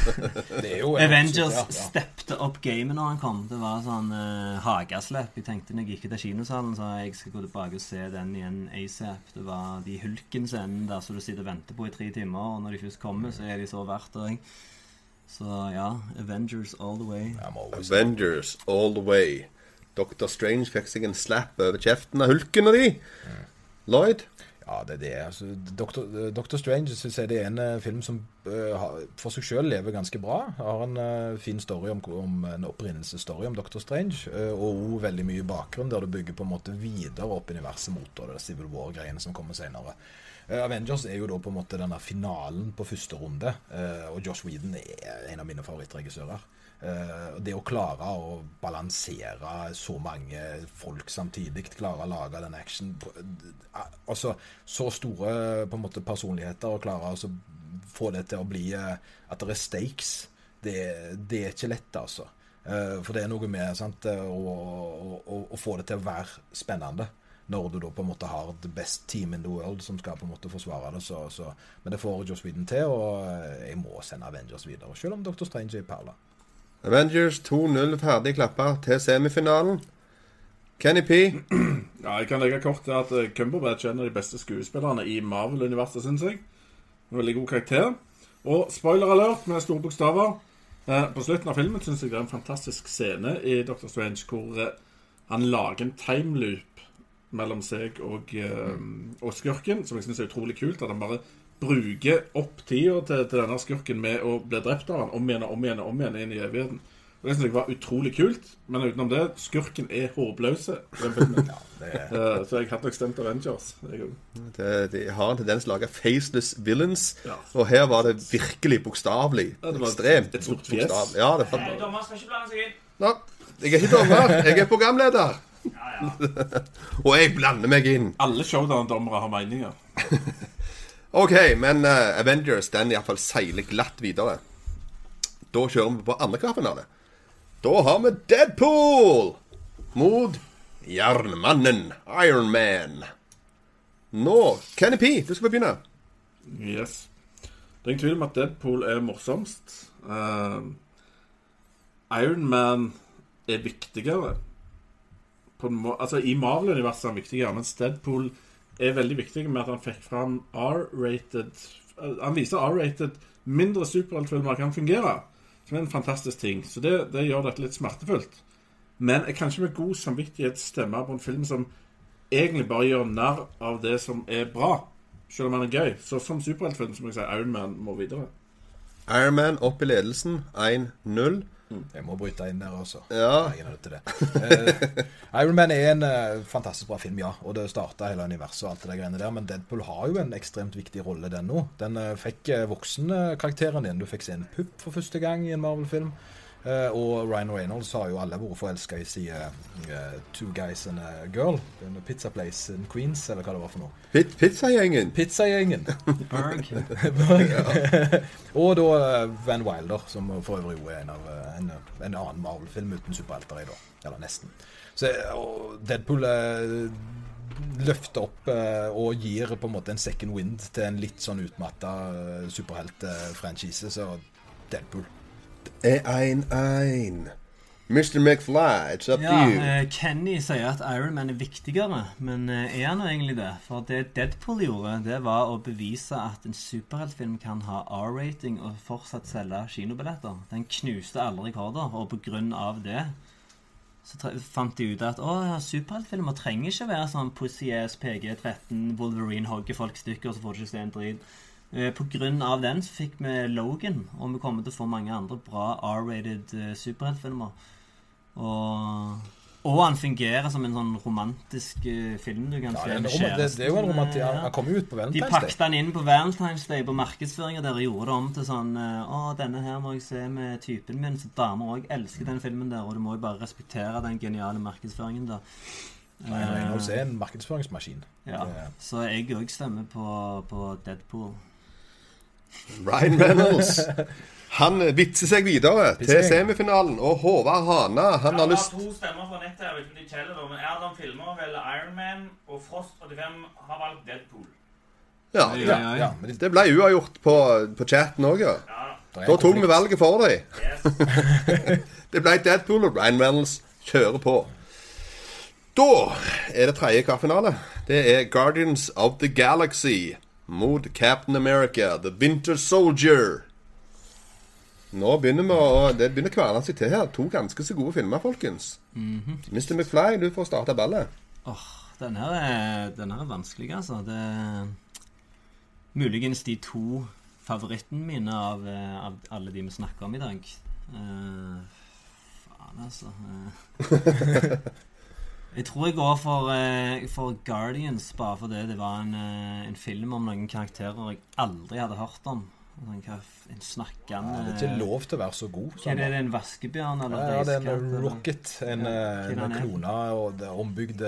en- Avengers ja, ja. steppte opp gamet når han kom. Det var sånn uh, hageslepp. Jeg tenkte når jeg gikk til kinosalen, så jeg skal gå tilbake og se den igjen ASAP. Det var de Hulken-scenene der som du sitter og venter på i tre timer, og når de først kommer, så er de så verdt det. Så ja, Avengers all the way. Avengers all the way. Dr. Strange fikk seg en slap over kjeften av hulken og de. Lloyd? Ja, det er det. Altså, Doctor, Doctor Strange synes jeg det er en uh, film som uh, for seg selv lever ganske bra. Har en uh, fin story om, om en opprinnelsesstory om Doctor Strange. og også veldig mye bakgrunn, der du bygger på en måte videre opp universet mot det Civil War-greiene som kommer senere. Avengers er jo da på en måte denne finalen på første runde, og Josh Whedon er en av mine favorittregissører. Og det å klare å balansere så mange folk samtidig, klare å lage den action Altså så store på en måte personligheter, og klare å altså, få det til å bli eh, at det er stakes, det, det er ikke lett, altså. Uh, For det er noe med sant, å, å, å, få det til å være spennende. Når du da på en måte har the best team in the world som skal på en måte forsvare det. Så, så. Men det får Joss Whedon til, og jeg må sende Avengers videre. Selv om Dr. Strange er i perla. Avengers 2-0 ferdig klappa til semifinalen. Kenny P. Ja, jeg kan legge kort til at eh, Cumberbatch er en av de beste skuespillerne i Marvel-universet, syns jeg. En veldig god karakter. Og spoiler alert med store bokstaver. Eh, på slutten av filmen syns jeg det er en fantastisk scene i Doctor Strange hvor eh, han lager en timeloop mellom seg og, eh, og skurken, som jeg syns er utrolig kult. At han bare bruker opp tida til, til denne skurken med å bli drept av han om igjen og om igjen og om igjen inn i evigheten. Og Det syns jeg var utrolig kult. Men utenom det, skurken er hårbløse. Det er, Eh, Så jeg hadde nok stemt Avengers. Jeg, De, de har en tendens til å lage faceless villains. Ja. Og her var det virkelig bokstavelig. Ja, det var Ekstremt et stort fjes. Ja, det Nei, var... Dommer skal ikke blande seg inn. Nå, jeg er ikke dommer, jeg er programleder. Ja, ja. Og jeg blander meg inn. Alle showdown-dommere har meninger. OK, men uh, Avengers den iallfall seiler glatt videre. Da kjører vi på andre kvartfinale. Da har vi Deadpool mot Jernmannen, Iron Man. Nå, Kenny P, du skal få begynne. Yes. Det er ingen tvil om at Deadpool er morsomst. Uh, Iron Man er viktigere. Må altså I Marvel-universet er han viktigere, mens Deadpool er veldig viktig med at han fikk fram R-rated Han viser R-rated mindre superheltfilmer kan fungere. Som er en fantastisk ting. Så det, det gjør dette litt smertefullt. Men jeg kan ikke med god samvittighet stemme på en film som egentlig bare gjør narr av det som er bra. Selv om han er gøy. Så som superheltfilm så må jeg si Iron Man må videre. Iron Man opp i ledelsen, 1-0. Jeg må bryte inn der også. Ja. Jeg er til det. Uh, Iron Man er en uh, fantastisk bra film, ja. Og det starta hele universet og alt det der greiene der. Men Deadpool har jo en ekstremt viktig rolle, den nå. Den uh, fikk voksenkarakteren din. Du fikk se en pupp for første gang i en Marvel-film. Eh, og Ryan Reynolds har jo alle vært forelska i siden uh, Two Guys and a Girl. Den Pizza Place in Queens, eller hva det var for noe. Pit Pizzagjengen. Pizzagjengen. Berg. og da eh, Van Wilder, som for øvrig er en, av, eh, en, en annen Marvel-film uten superhelter i, da. Eller nesten. Så, Deadpool eh, løfter opp eh, og gir på en måte en second wind til en litt sånn utmatta eh, superheltfranchise. Så Deadpool. Er 1-1. Mr. McFly, it's up Ja, to you. Uh, Kenny sier at Iron Man er viktigere, men uh, er han egentlig det? For det Deadpool gjorde, det var å bevise at en superheltfilm kan ha R-rating og fortsatt selge kinobilletter. Den knuste alle rekorder, og på grunn av det så fant de ut at å, superheltfilmer trenger ikke være sånn Pussy Ass PG-13, Wolverine hogger folk stykker, så får du ikke se en drit. Eh, av den så fikk vi Logan, og vi kommer til å få mange andre bra R-rated eh, superheltfilmer. Og, og han fungerer som en sånn romantisk eh, film du kan Ja, se det, med rom- det, er jo en romantisk Ja. Han kom ut på De Valentine's pakket han inn på Valentine's Day på markedsføringa. Dere gjorde det om til sånn Å, denne her må jeg se med typen min. Så damer òg elsker den filmen der, og du må jo bare respektere den geniale markedsføringen der. Nei, Reynolds er en markedsføringsmaskin. Ja, så jeg òg stemmer på, på Deadpool. Ryan Reynolds. Han vitser seg videre til semifinalen. Og Håvard Hana, han har lyst... lyst har to stemmer fra nettet. Jeg vet ikke om de teller, men Erdam Filmer velger Iron Man, og Frost85 har valgt Deadpool. Ja, ja, ja. Ja, det, ble uavgjort på, på chatten òg, ja. Er Da tok vi valget for dem. yes. Det ble Deadpool, og Ryan Reynolds kjører på. Da er det tredje kvartfinale. Det er Guardians of the Galaxy mot Captain America, The Winter Soldier. Nå begynner vi å Det begynner å kverne seg til her. To ganske så gode filmer, folkens. Mr. McFly, du får starte ballet. Den her er, den her er vanskelig, altså. Det er muligens de to favorittene mine av, eh, av alle de vi snakker om i dag. Uh, faen, altså. Eh. Jeg tror jeg går for, eh, for Guardians, bare fordi det det var en, eh, en film om noen karakterer jeg aldri hadde hørt om. En, En snakkende Ja, det er ikke lov til å være så god. Hva er det, en vaskebjørn? Eller Ja, det er en? Rocket. En, Ja, eh, klona og ombygd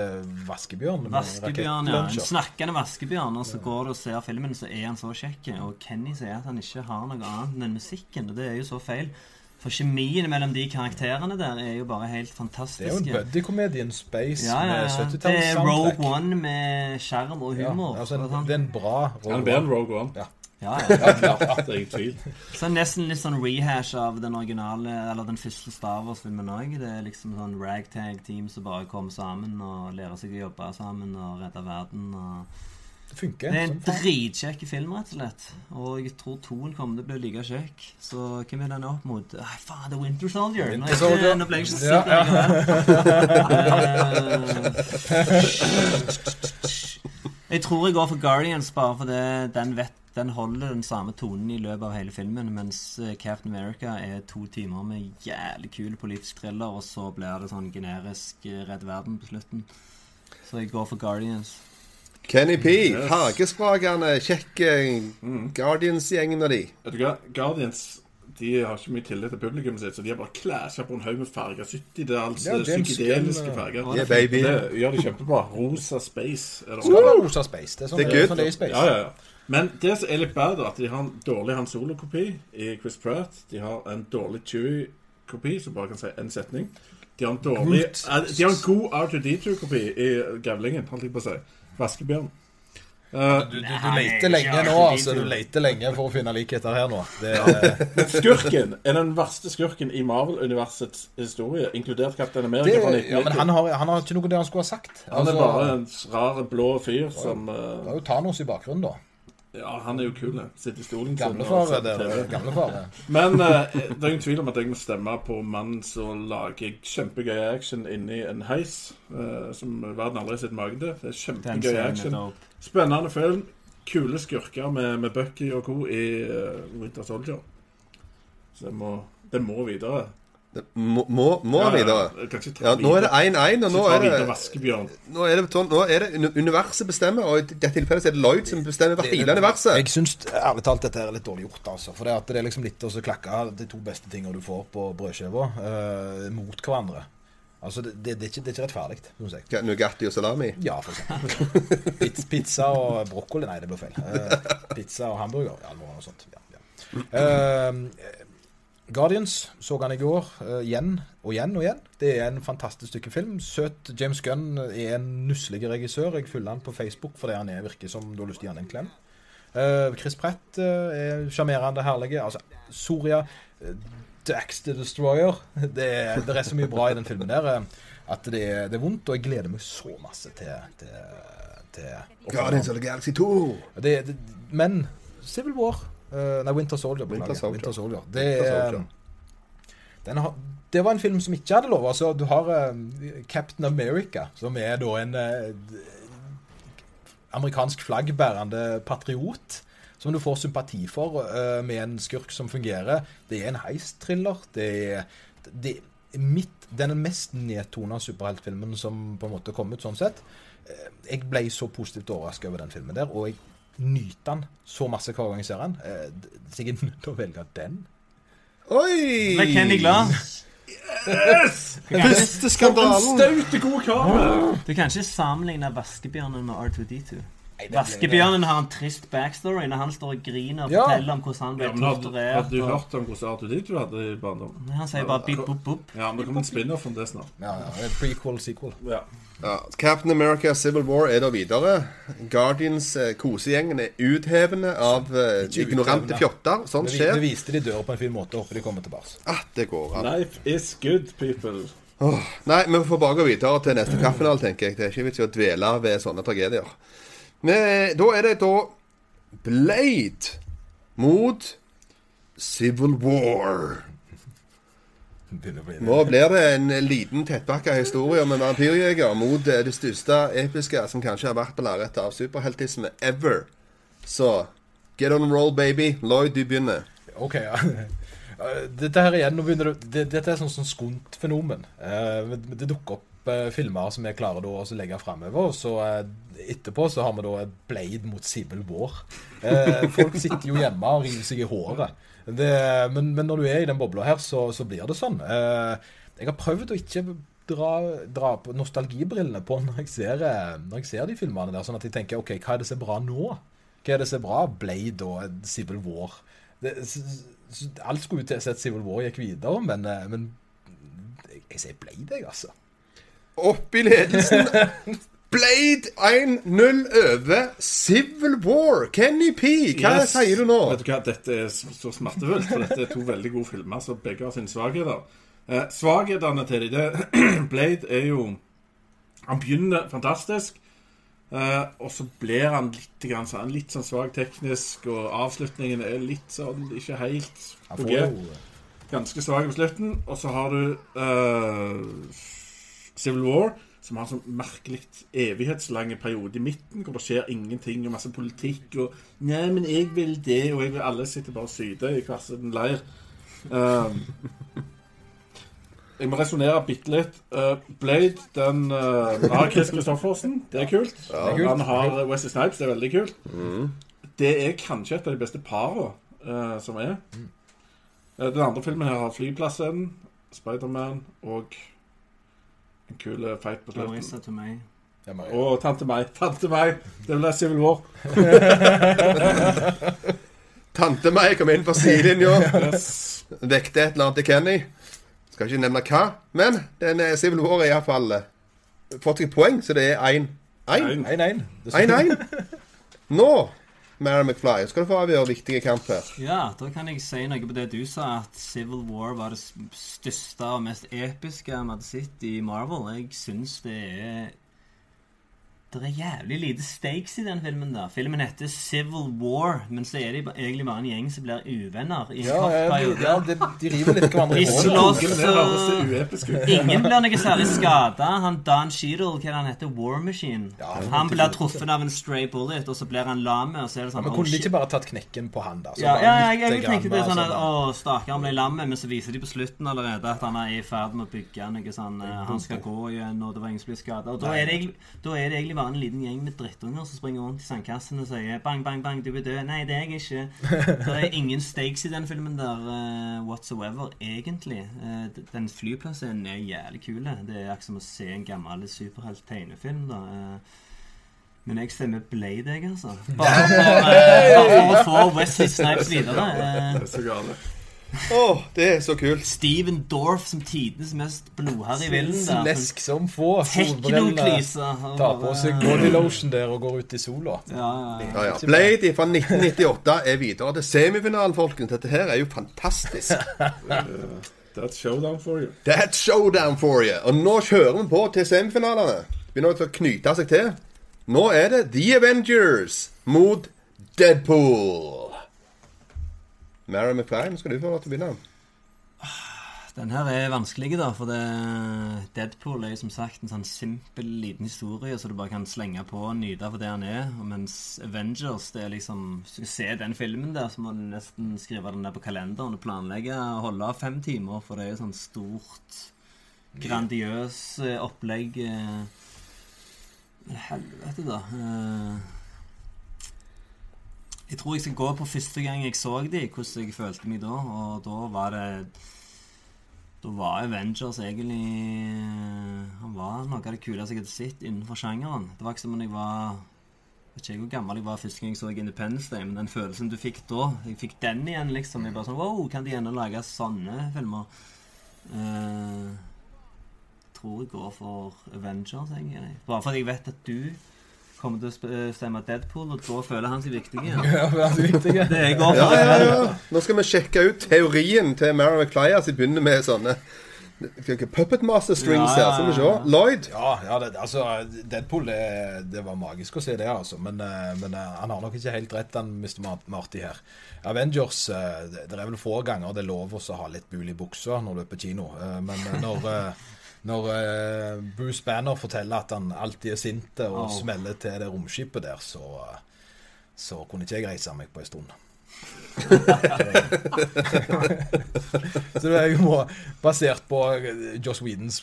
vaskebjørn. Vaskebjørn, ja. En snakkende vaskebjørn. Og så går du og ser filmen, så er han så kjekk. Og Kenny sier at han ikke har noe annet enn musikken. Og det er jo så feil. For kjemien mellom de karakterene der er jo bare helt Det er jo en buddykomedie in space Ja, ja, med ja. Det 70-talls er soundtrack. Rogue One med skjerm og Ja, humor. altså en, sånn. det er en bra Rogue bedre En Rogue One. Ja. ja, ja. Ja, det er ingen tvil. Så nesten litt sånn rehash av den originale Eller den første Star Wars-filmen òg. Det er liksom sånn ragtag-team som bare kommer sammen og lærer seg å jobbe sammen og redde verden. og Det funker. Det er en sånn. dritkjekk film, rett og slett. Og jeg tror toen kommer til å bli like kjekk. Så hvem er den opp mot? Ah, faen, er Winter Soldier. Nå, Winter jeg Soldier. ikke, nå ble jeg ikke Ja, sikker likevel. Eh, jeg tror jeg går for Guardians, bare fordi den, vet, den holder den samme tonen i løpet av hele filmen. Mens eh, Captain America er to timer med jævlig kul politisk thriller, og så blir det sånn generisk eh, Redd Verden på slutten. Så jeg går for Guardians. Kenny P. Yes. Fargesprakende, kjekke Guardians-gjengen og de. Vet du hva, Guardians de har ikke mye tillit til publikummet sitt, så de har bare klæsja på en haug med farger. 70-talls Ja, psykedeliske farger. Yeah, baby. Det gjør de kjempebra. Rosa Space er det Skal rosa space. Det er sånn Det er good. sånn space. Ja, ja, ja. Men det som er litt bedre, at de har en dårlig Han Solo-kopi i Chris Pratt. De har en dårlig Chewie-kopi, som bare kan si én setning. De har en dårlig eh, De har en god R2D2-kopi i Gavlingen, holdt jeg på å si. Vaskebjørn. Uh, Du, du, du leter lenge nå, altså. Du leter lenge for å finne likheter her nå. Det er, skurken er den verste skurken i Marvel-universets historie, inkludert Kaptein Amerika. det, fra ja, men han har, han har ikke noe det han skulle ha sagt. Han er Altså, bare en rar blå fyr som Det eh, var jo Thanos i bakgrunnen, da. Ja, han er jo kul. Sitter i stolen sin og Gamlefar er på det. Men eh, det er ingen tvil om at jeg må stemme på mannen som lager kjempegøy action inni en heis, eh, som verden aldri har sett maken til. Det er kjempegøy action. Spennende film. Kule skurker med, med Bucky og co. i uh, Winter Soldier. Så det må, det må videre. Det Må, må, må Ja, vi ta Ja, nå er det 1-1, og nå er det Nå er det, nå er det universet bestemmer, og i dette tilfellet er det Lloyd som bestemmer over hele universet. Jeg syns ærlig talt dette er litt dårlig gjort, altså. For det, at det er liksom litt å klakke de to beste tingene du får på brødskiva, eh, mot hverandre. Altså, det, det, det, er ikke, det er ikke rettferdig, syns jeg. Ja, Nugatti og salami. Ja, for eksempel. Pizza, pizza og brokkoli Nei, det blir feil. Eh, pizza og hamburger. Ja, noe sånt. Ja, ja. Eh, Guardians så han i går. uh, igjen og igjen og igjen. Det er en fantastisk stykke film. Søt James Gunn er en nusselig regissør. Jeg følger han på Facebook fordi han er, virker som du har lyst til å gi han en klem. Uh, Chris Pratt eh, er sjarmerende, herlig. Altså, Soria Dax the Destroyer. Det er, det er så mye bra i den filmen der at det er, det er vondt, og jeg gleder meg så masse til, til, til Guardians of the Galaxy 2. det, det, Men Civil War eh, Nei, Winter Soldier. Winter. Soldier. Winter Soldier. Det, Winter er- Soldier. den har, det var en film som ikke hadde lov. Altså, du har uh, Captain America, som er da en uh, amerikansk flaggbærende patriot. Som du får sympati for, eh, med en skurk som fungerer. Det er en heist-thriller. Det er, det mitt, den mest nedtona superheltfilmen som på en måte kom ut sånn sett. Eh, Jeg ble så positivt overraska over den filmen der, og jeg nyter den så masse hver gang jeg ser den. Eh, Så jeg er nødt til å velge den. Oi! Med Kenny glad? Første skandalen. Staute god kar. Du kan ikke sammenligne Vaskebjørnen med R2D2. Vaskebjørnen har en trist backstory når han står og griner og Ja. forteller om hvordan han ble Ja, torturert. hadde du og- hørt om hvordan Arthur Dit du hadde i barndommen? Han sier bare bip, bop, bop. Ja, men det kommer en spin-off om det snart. Ja, ja, det er Prequel, sequel. Ja. Ja, Captain America Civil War er da videre. Guardians eh, kosegjengen er uthevende av eh, ignorante fjotter. Sånt Det, vi- det viste de dør på en fin måte. Håper de kommer tilbake. At det går an. Life is good, people. Nei, vi får bare gå videre til neste kaffenal, tenker jeg. Det er ikke vits i å dvele ved sånne tragedier. Men da er det da Blade mot Civil War. Nå blir det en liten tettpakka historie om en vampyrjeger mot eh, det største episke som kanskje har vært på lerretet av superheltisme ever. Så get on roll, baby. Lloyd, du begynner. Ok, ja. Eh, Dette her igjen, nå begynner det, det, Dette er sånn sånn skunt-fenomen. Eh, det dukker opp eh, filmer som vi klarer da å legge fremover. Så eh, etterpå så har vi da et Blade mot Civil War. Eh, folk sitter jo hjemme og river seg i håret. Det, men, men når du er i den bobla her, så, så blir det sånn. Jeg har prøvd å ikke dra, dra på nostalgibrillene på når jeg, ser, når jeg ser de filmene der, sånn at jeg tenker OK, hva er det som er bra nå? Hva er det som er bra? Blade og Civil War. Det, alt skulle jo til at Civil War gikk videre, men, men jeg sier Blade, jeg, altså. Opp i ledelsen. Blade 1-0 over Civil War. Kenny P, hva Yes. sier du nå? Vet du hva, Dette er så smertefullt, for dette er to veldig gode filmer som begge har sine svakheter. Eh, svakhetene til dem Blade er jo Han begynner fantastisk, eh, og så blir han litt, grann, sånn, litt sånn svak teknisk, og avslutningen er litt sånn ikke helt på G. Ganske svak på slutten. Og så har du eh, Civil War, som har en sånn merkelig evighetslange periode i midten, hvor det skjer ingenting, og masse politikk, og Nei, men jeg vil det, og jeg vil alle sitter bare og syter i hver sin leir. Um, jeg må resonnere bitte litt. Uh, Blade, den uh, har Chris Christoffersen. Det er kult. er kult. Han har uh, Wesley Snipes. Det er veldig kult. Det er kanskje et av de beste parene uh, som er. Eh, Den andre filmen her har flyplassen, Spiderman og en kul eh, fight på slutten. Marissa Tomei. Ja, Maria. Og Tante Meg. Tante Meg! Det vil være Civil War. Tante meg kom inn på sidelinja, Yes. vekte et eller annet til Kenny. Skal ikke nevne hva, men den er Civil War er iallfall fått seg poeng, så det er 1-1. Ein. 1-1. 1-1. Nå, Mary McFly, skal du få avgjøre viktige kamp her. Ja, da kan jeg si noe på det du sa, at Civil War var det største og mest episke vi hadde sett i Marvel. Jeg syns det er Det er jævlig lite stakes i den filmen. da Filmen heter Civil War, men så er de egentlig bare en gjeng som blir uvenner i en Ja, ja, de, ja de, de river litt hverandre i. Men det uepisk ut. Ingen blir noe særlig skada. Han Don Cheadle, hva han heter, War Machine. Ja, han blir truffet av en stray bullet, og så blir han lam, og så er det sånn Men oh, kunne de ikke bare tatt knekken på han, da? Så Ja, ja, ja, jeg, jeg tenkte det sånn at bare Å, han ble lam, men så viser de på slutten allerede at han er i ferd med å bygge noe sånn eh, Han skal gå igjen, og det var ingen som blir skada. Da er, det, egentlig- bare en liten gjeng med drittunger som springer rundt i sandkassen og sier bang, bang, bang, du er død. Nei, det er jeg ikke. Det er ingen stakes i den filmen der uh, whatsoever, egentlig. Uh, den flyplassen er jævlig kul. Det er akkurat som å se en gammel superhelt-tegnefilm, da. Uh, men jeg stemmer Blade, jeg, altså. Bare for, uh, bare for å få Wesley Snipes videre. Uh, Det er så gale. Å, det er så kult. Steven Dorff som tidenes mest blodharry villen der. Som få. Teknoklyse. Tar på seg body lotion der og går ut i sola. Ja, ja, ja. Ja, ja. Blade fra 1998 er videre til semifinalen, folkens. Dette her er jo fantastisk. That's showdown for you. That's showdown for you. Og nå kjører vi på til semifinalene. Begynner å knyte seg til. Nå er det The Avengers mot Deadpool. Mary McFly, skal du få lov til å begynne. Den her er vanskelig, da, for det Deadpool er jo som sagt en sånn simpel, liten historie, så du bare kan slenge på og nyte for det han er. Og mens Avengers, det er liksom Hvis du se den filmen der, så må du nesten skrive den der på kalenderen og planlegge å holde av fem timer, for det er jo sånn stort, grandiøs eh, opplegg. eh. Helvete, da. Eh, Jeg tror jeg skal gå på første gang jeg så de, hvordan jeg følte meg da, og da var det da var Avengers egentlig Han var noe av det kuleste jeg hadde sett innenfor sjangeren. Det var ikke som om jeg var vet ikke hvor gammel jeg var første gang jeg så Independence Day, men den følelsen du fikk da Jeg fikk den igjen, liksom. Jeg bare sånn Wow, kan de ennå lage sånne filmer? Uh, jeg tror jeg går for Avengers, egentlig. Bare fordi jeg vet at du kommer til å stemme Deadpool, og da føler han seg viktig igjen. Ja, det er viktig. Det jeg går Ja, ja, ja. Nå skal vi sjekke ut teorien til Mary i vi begynner med sånne Puppet Master strings Ja, ja, her. Skal vi se. Lloyd. Ja, ja det, altså, Deadpool det, det var magisk å se det, altså. Men, eh, men eh, han har nok ikke helt rett, han Mr. Marty her. Avengers eh, Det er vel få ganger det er lov å ha litt bul i buksa når du er på kino. Eh, Men eh, når, eh, når uh, Bruce Banner forteller at han alltid er sint og oh. smeller til det romskipet der, så, så kunne ikke jeg reise meg på en stund. så det er jo basert på eh, Joss Whedons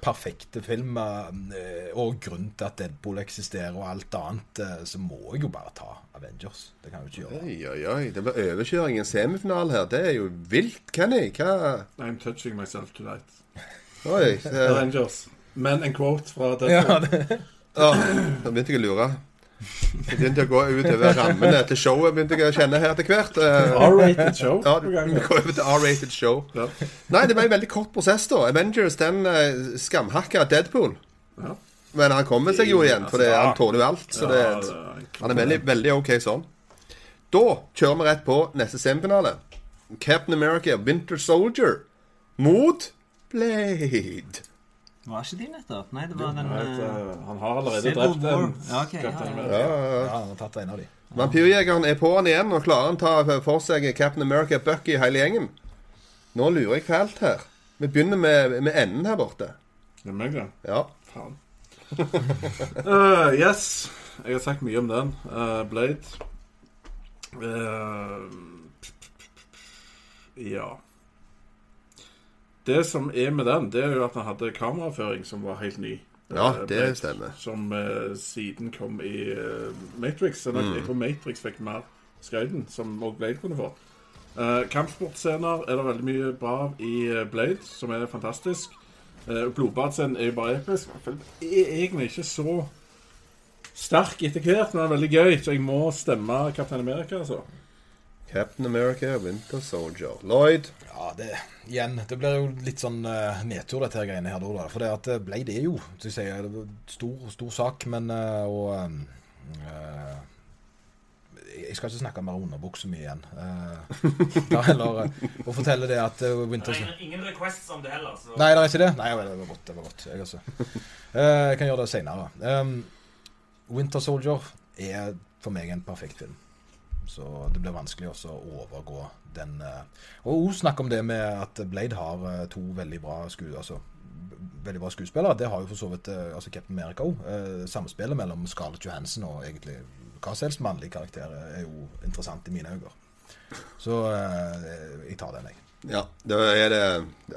perfekte film, eh, og grunnen til at Deadpool eksisterer og alt annet, så må jeg jo bare ta Avengers. Det kan jeg jo ikke gjøre. Oi, oi, oi. Det blir overkjøring i en semifinale her. Det er jo vilt, Kenny. Hva I'm touching myself tonight. Oi. det... Avengers. Men en quote fra Deadpool. Ja, det, Åh, Da begynte jeg å lure. Jeg begynte å gå utover rammene til showet. begynte jeg å kjenne her etter hvert. Eh, R-rated show Ja, vi går over til R-rated show. Ja. Nei, det var en veldig kort prosess, da. Avengers den uh, skamhakka Deadpool. Ja. Men han kommer seg jo igjen, for det, han tåler jo alt. Så det, Ja, det er- han er veldig, veldig OK sånn. Da kjører vi rett på neste semifinale. Captain America Winter Soldier mot Blade. Var ikke de nettopp? Nei, det var den Nei, eh, Han har allerede drept en Ja, ok, ja, ja. Ja, ja, ja. ja, han har tatt en av de. Vampyrjegeren er på han igjen, og klarer han ta for seg Captain America Bucky hele gjengen. Nå lurer jeg fælt her. Vi begynner med, med enden her borte. Det er meg, det. Ja. Faen. uh, yes. Jeg har sagt mye om den. Uh, Blade. Uh, ja. Det som er med den, det er jo at han hadde kameraføring som var helt ny. Ja, Eh, det Blade, stemmer. Som uh, siden kom i uh, Matrix. Så Mm. jeg tror Matrix fikk mer skreiden, som også Blade kunne få. Uh, Kampsportscener er det veldig mye bra av i Blade, som er fantastisk. Uh, Blodbadscenen er jo bare episk. Er egentlig ikke så sterk etter hvert, men den er veldig gøy, så jeg må stemme Captain America, altså. Captain America, Winter Soldier. Lloyd. Ja, det, igjen, det blir jo litt sånn uh, nedtur, dette her greiene her. da. For det at ble Blade er jo Så jeg sier, det stor, stor sak, men uh, og uh, Jeg skal ikke snakke mer om underbuksa mi igjen. Da heller å fortelle det at uh, Det Winter er ingen, requests om det heller. Så. Nei, det er ikke det? Nei, det var godt. det var godt Jeg. Eh, jeg kan gjøre det seinere. Um, Winter Soldier er for meg en perfekt film. Så det blir vanskelig også å overgå den eh, Og òg snakk om det med at Blade har eh, to veldig bra sku, altså, veldig bra skuespillere. Det har jo for så vidt eh, altså Captain America òg. Samspillet mellom Scarlett Johansson og egentlig hva som helst mannlig karakter er jo interessant i mine øyne. Så jeg tar den, jeg. Ja, det er det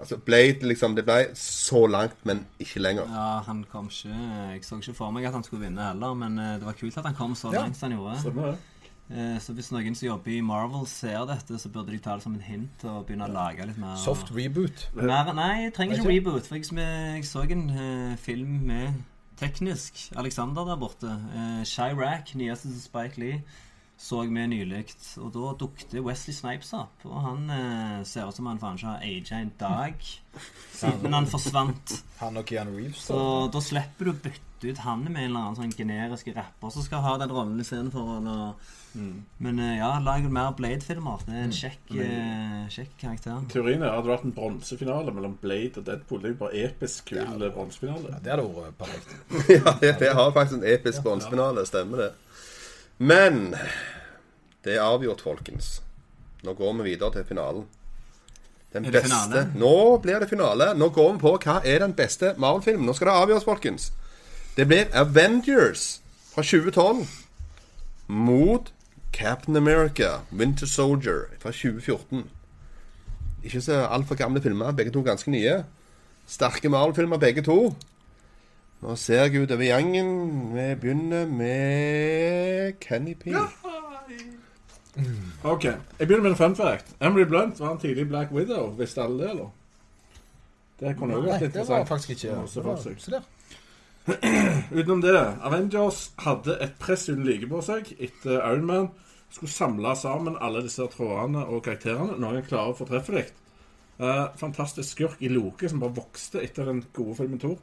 altså Blade, liksom. Det ble så langt, men ikke lenger. Ja, han kom ikke Jeg så ikke for meg at han skulle vinne heller, men det var kult at han kom så Ja. langt som han gjorde. Så det? Eh, Så hvis noen som jobber i Marvel ser dette, så burde de ta det som en hint og begynne å lage litt mer Soft reboot. Mer, nei, jeg trenger Ikke? reboot. For jeg, jeg så en uh, film med teknisk Alexander der borte. Uh, Chirac, nyeste til Spike Lee, så vi nylig. Og da dukket Wesley Snipes opp. Og han uh, ser ut som han faen ikke har aga en dag siden han forsvant. Han og Keanu Reeves. Så da slipper du å bytte ut han med en eller annen sånn generisk rapper som skal ha den rollen istedenfor. Eller- Men eh, ja, lag mer Blade-filmer. Det er en kjekk, eh, kjekk karakter. Teorien er at det hadde vært en bronsefinale mellom Blade og Deadpool. Det er jo bare episk kul Ja. bronsefinale. Ja, det hadde vært perfekt. ja, det, det har faktisk en episk bronsefinale. Stemmer det. Men det er avgjort, folkens. Nå går vi videre til finalen. Den Er det beste finale? Nå blir det finale. Nå går vi på hva er den beste Marvel-filmen. Nå skal det avgjøres, folkens. Det blir Avengers fra 2012 mot Captain America, Winter Soldier fra 2014. Ikke så altfor gamle filmer. Begge to ganske nye. Sterke Marvel-filmer, begge to. Nå ser jeg utover gjengen. Vi begynner med Kenny P. Ok, Jeg begynner med en fun fact. Emily Blunt var en tidlig Black Widow. Visste alle det, eller? Det kunne jo vært interessant. det var faktisk ikke ja, det var. Utenom det, Avengers hadde et press uten like på seg etter Iron Man. Skulle samle sammen alle disse trådene og karakterene. Noen klarer fortreffelig. Uh, fantastisk skurk i Loke som bare vokste etter den gode filmen Thor.